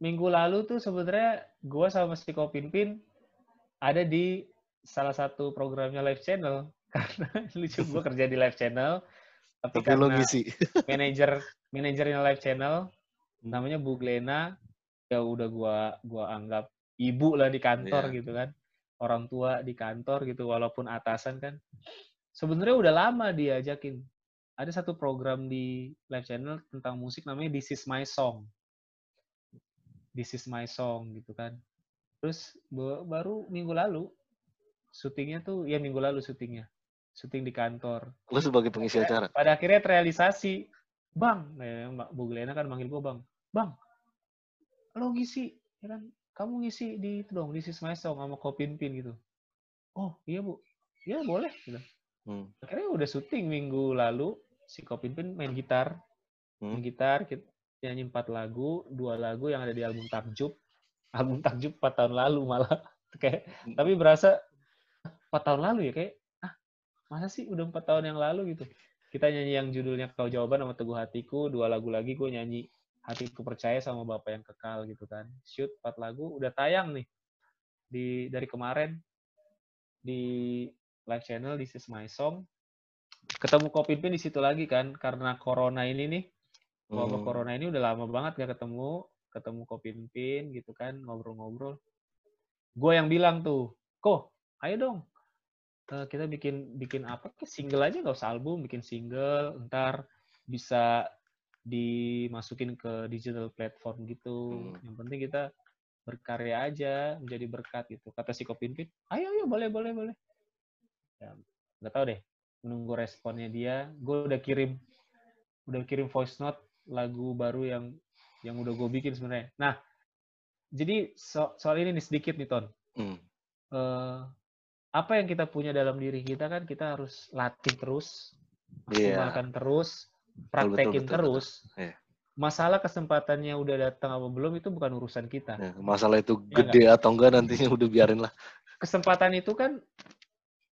minggu lalu tuh sebenarnya gua sama si Kopinpin ada di salah satu programnya live channel karena lucu gua kerja di live channel tapi, Tapi karena ngisi. manajer manajernya live channel. Namanya Bu Glena ya udah gua gua anggap ibu lah di kantor Iya. gitu kan. Orang tua di kantor gitu walaupun atasan kan. Sebenarnya udah lama diajakin. Ada satu program di live channel tentang musik namanya This Is My Song. This Is My Song gitu kan. Terus ba- baru minggu lalu syutingnya tuh ya minggu lalu syutingnya syuting di kantor. Lu sebagai pengisi acara. pada akhirnya terrealisasi. Bang nah, Mbak Bu Glena kan manggil gue bang bang lo ngisi ya kan? Kamu ngisi di itu dong My Song sama Kopinpin gitu. Oh iya bu. Ya boleh gitu. Hmm. akhirnya udah syuting minggu lalu si Kopinpin main gitar. Main Hmm. gitar kita nyanyi empat lagu dua lagu yang ada di album Takjub. Album Takjub empat tahun lalu malah. Kayak tapi berasa empat tahun lalu ya kayak ah masa sih udah empat tahun yang lalu? gitu. Kita nyanyi yang judulnya kau jawaban sama teguh hatiku dua lagu lagi gue nyanyi hatiku percaya sama bapak yang kekal gitu kan. Shoot empat lagu udah tayang nih. Di dari kemarin. Di live channel This Is My Song. Ketemu Kopinpin di situ lagi kan karena corona ini nih. Wabah Hmm. corona ini udah lama banget gak ketemu. Ketemu Kopinpin gitu kan ngobrol-ngobrol. Gue yang bilang tuh kok ayo dong. Eh, kita bikin bikin apa? Single aja nggak usah album bikin single. Ntar bisa dimasukin ke digital platform gitu Hmm. yang penting kita berkarya aja menjadi berkat gitu kata si Kopinpin ayo ayo boleh boleh boleh ya nggak tahu deh menunggu responnya dia gue udah kirim udah kirim voice note lagu baru yang yang udah gue bikin sebenarnya nah jadi so- soal ini nih sedikit nih ton Hmm. eh, apa yang kita punya dalam diri kita kan kita harus latih terus, Iya. maksimalkan terus, Betul, betul, praktekin betul, terus. Iya. Masalah kesempatannya udah datang apa belum itu bukan urusan kita. Ya, masalah itu Iya gede atau enggak nantinya udah biarin lah. Kesempatan itu kan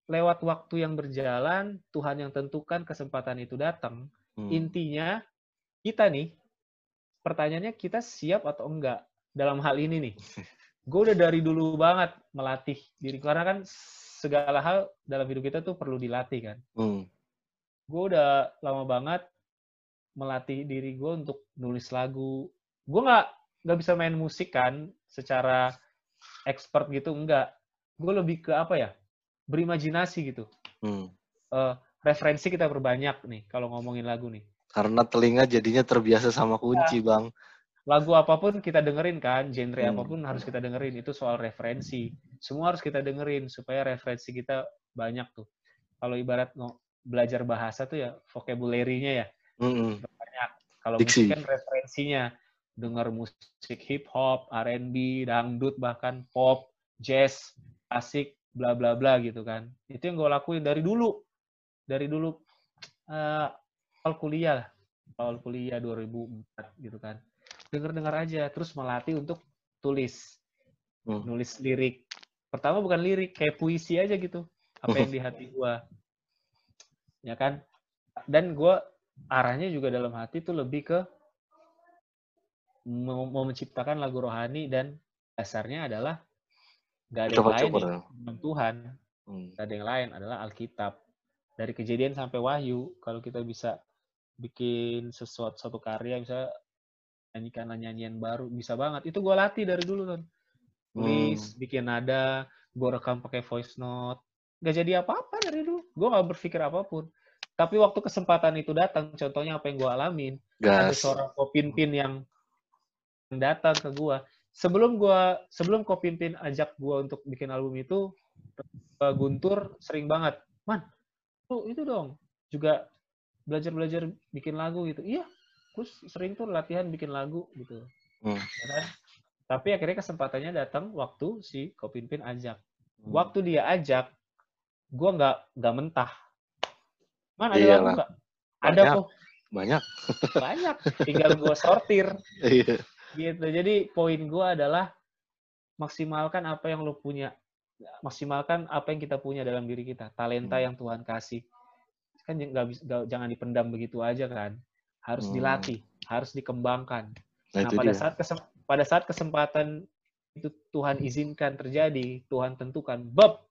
lewat waktu yang berjalan, Tuhan yang tentukan kesempatan itu datang. Hmm. Intinya kita nih, pertanyaannya kita siap atau enggak dalam hal ini nih. Gue udah dari dulu banget melatih diri karena kan segala hal dalam hidup kita tuh perlu dilatih kan. Hmm. gue udah lama banget melatih diri gue untuk nulis lagu. Gue nggak nggak bisa main musik kan secara expert gitu enggak. Gue lebih ke apa ya? Berimajinasi gitu. Hmm. Uh, referensi kita berbanyak nih kalau ngomongin lagu nih. Karena telinga jadinya terbiasa sama kunci, ya. Bang lagu apa pun kita dengerin kan, genre hmm. apa pun harus kita dengerin. Itu soal referensi. Semua harus kita dengerin supaya referensi kita banyak tuh. Kalau ibarat no, belajar bahasa tuh ya vocabulary-nya ya hmm. banyak. Kalau musik kan referensinya dengar musik hip hop, R&B, dangdut bahkan pop, jazz, asik, bla bla bla gitu kan. Itu yang gue lakuin dari dulu. Dari dulu uh, awal kuliah awal kuliah 2004 gitu kan dengar-dengar aja terus melatih untuk tulis hmm. nulis lirik pertama bukan lirik kayak puisi aja gitu apa yang di hati gue ya kan dan gue arahnya juga dalam hati tuh lebih ke mau, mau menciptakan lagu rohani dan dasarnya adalah gak ada yang lain Tuhan. Hmm. gak ada yang lain adalah Alkitab. Dari kejadian sampai wahyu kalau kita bisa bikin sesuatu satu karya misalnya nyanyikan nyanyian baru bisa banget. Itu gue latih dari dulu kan tulis hmm. bikin nada gue rekam pakai voice note. Gak jadi apa-apa dari dulu. Gue gak berpikir apa pun tapi waktu kesempatan itu datang contohnya apa yang gue alamin Gas. ada seorang kopinpin yang datang ke gue sebelum gue sebelum kopinpin ajak gue untuk bikin album itu Guntur sering banget man tuh itu dong juga belajar belajar bikin lagu gitu iya terus sering tuh latihan bikin lagu gitu hmm. ya kan? tapi akhirnya kesempatannya datang waktu si Kopinpin ajak hmm. waktu dia ajak gue nggak nggak mentah mana ada lagu ada kok banyak banyak tinggal gue sortir iya. gitu jadi poin gue adalah maksimalkan apa yang lo punya maksimalkan apa yang kita punya dalam diri kita talenta hmm. yang Tuhan kasih kan nggak jangan dipendam begitu aja kan harus hmm. dilatih, harus dikembangkan. Nah, nah pada dia. saat kesem pada saat kesempatan itu Tuhan izinkan terjadi, Tuhan tentukan, bab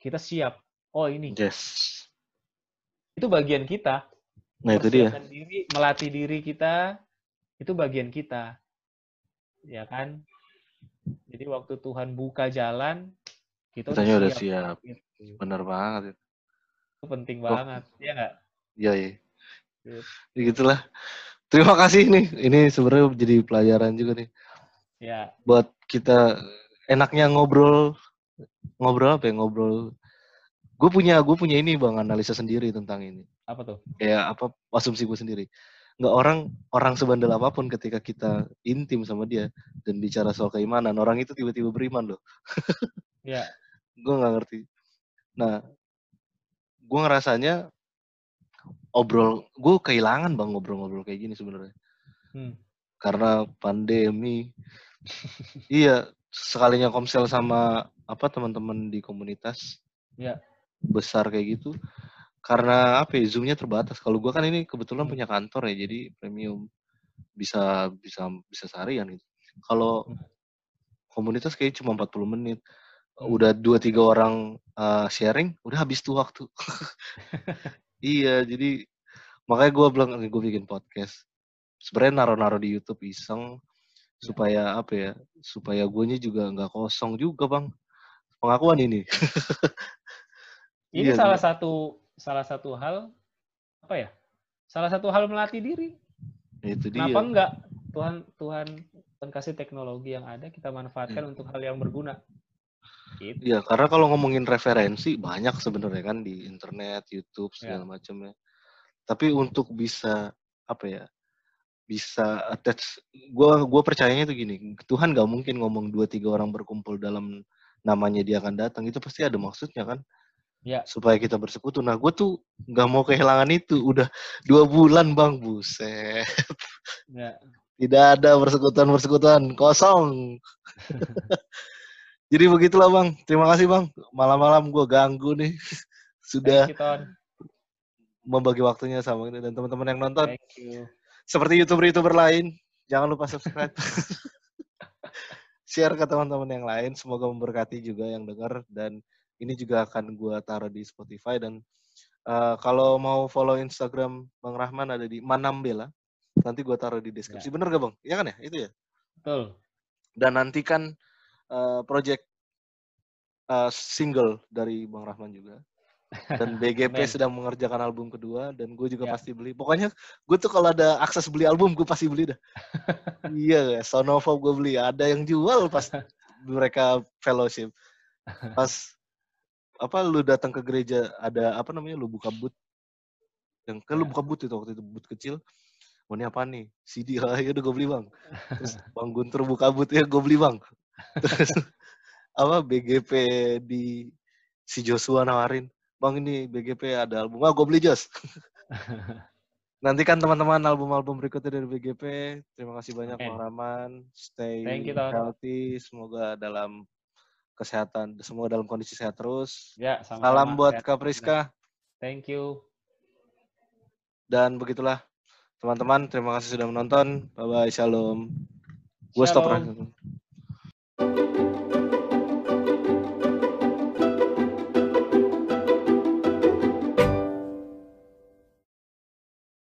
kita siap. Oh ini. Yes. Itu bagian kita. Nah itu dia. Diri, melatih diri kita itu bagian kita, ya kan? Jadi waktu Tuhan buka jalan, kita Kitanya udah siap. Gitu. Bener banget. Itu penting oh. banget, ya nggak? Iya, iya. Ya, gitulah. Terima kasih nih. Ini sebenarnya jadi pelajaran juga nih. Ya. Buat kita enaknya ngobrol ngobrol apa ya ngobrol. Gue punya gue punya ini bang analisa sendiri tentang ini. Apa tuh? Kayak apa asumsi gue sendiri. Nggak orang orang sebandel apa pun ketika kita intim sama dia dan bicara soal keimanan orang itu tiba-tiba beriman loh. Iya. gue nggak ngerti. Nah, gue ngerasanya obrol gue kehilangan bang ngobrol-ngobrol kayak gini sebenarnya hmm. karena pandemi iya sekalinya komsel sama apa teman-teman di komunitas ya. Besar kayak gitu karena apa ya zoomnya terbatas kalau gue kan ini kebetulan punya kantor ya jadi premium bisa bisa bisa seharian gitu kalau hmm. komunitas kayak cuma 40 menit hmm. udah dua tiga orang uh, sharing udah habis tuh waktu Iya, jadi makanya gue bilang gue bikin podcast. Sebenarnya naro-naro di YouTube iseng supaya apa ya? Supaya gue juga nggak kosong juga bang. Pengakuan ini. ini iya, salah satu salah satu hal apa ya? Salah satu hal melatih diri. Itu dia. Kenapa enggak? Tuhan Tuhan Tuhan kasih teknologi yang ada kita manfaatkan hmm. untuk hal yang berguna. Gitu. Ya, karena kalau ngomongin referensi banyak sebenarnya kan di internet, YouTube iya. segala ya. macam ya. Tapi untuk bisa apa ya? Bisa attach gua gua percayanya itu gini, Tuhan gak mungkin ngomong dua tiga orang berkumpul dalam namanya dia akan datang. Itu pasti ada maksudnya kan? Ya. Supaya kita bersekutu. Nah, gue tuh nggak mau kehilangan itu. Udah dua bulan bang, buset. Ya. Tidak ada persekutuan-persekutuan, kosong. Jadi begitulah bang. Terima kasih bang. Malam-malam gue ganggu nih. Sudah membagi waktunya sama ini dan teman-teman yang nonton. Seperti youtuber-youtuber lain, jangan lupa subscribe. Share ke teman-teman yang lain. Semoga memberkati juga yang dengar dan ini juga akan gue taruh di Spotify dan Uh, kalau mau follow Instagram Bang Rahman ada di Manambela. Nanti gue taruh di deskripsi. Ya. Bener gak Bang? Iya kan ya? Itu ya? Betul. Dan nanti kan uh, project uh, single dari Bang Rahman juga. Dan BGP sedang mengerjakan album kedua dan gue juga ya. pasti beli. Pokoknya gue tuh kalau ada akses beli album gue pasti beli dah. iya, Sonova gue beli. Ada yang jual pas mereka fellowship. Pas apa lu datang ke gereja ada apa namanya lu buka boot yang kan lu ya. buka boot itu waktu itu boot kecil. Mau oh, ini apa nih? CD lah ya udah gue beli bang. Terus bang Guntur buka boot ya gue beli bang. Terus apa BGP di si Joshua nawarin bang ini BGP ada album. Ah gue beli Jos. Nantikan teman-teman album-album berikutnya dari BGP terima kasih banyak Bang Rahman stay you, healthy. Semoga dalam kesehatan semua dalam kondisi sehat terus. Ya, sama -sama. Salam buat Kak Priska. Thank you. Dan begitulah teman-teman, terima kasih sudah menonton. Bye bye, shalom. Gue stop.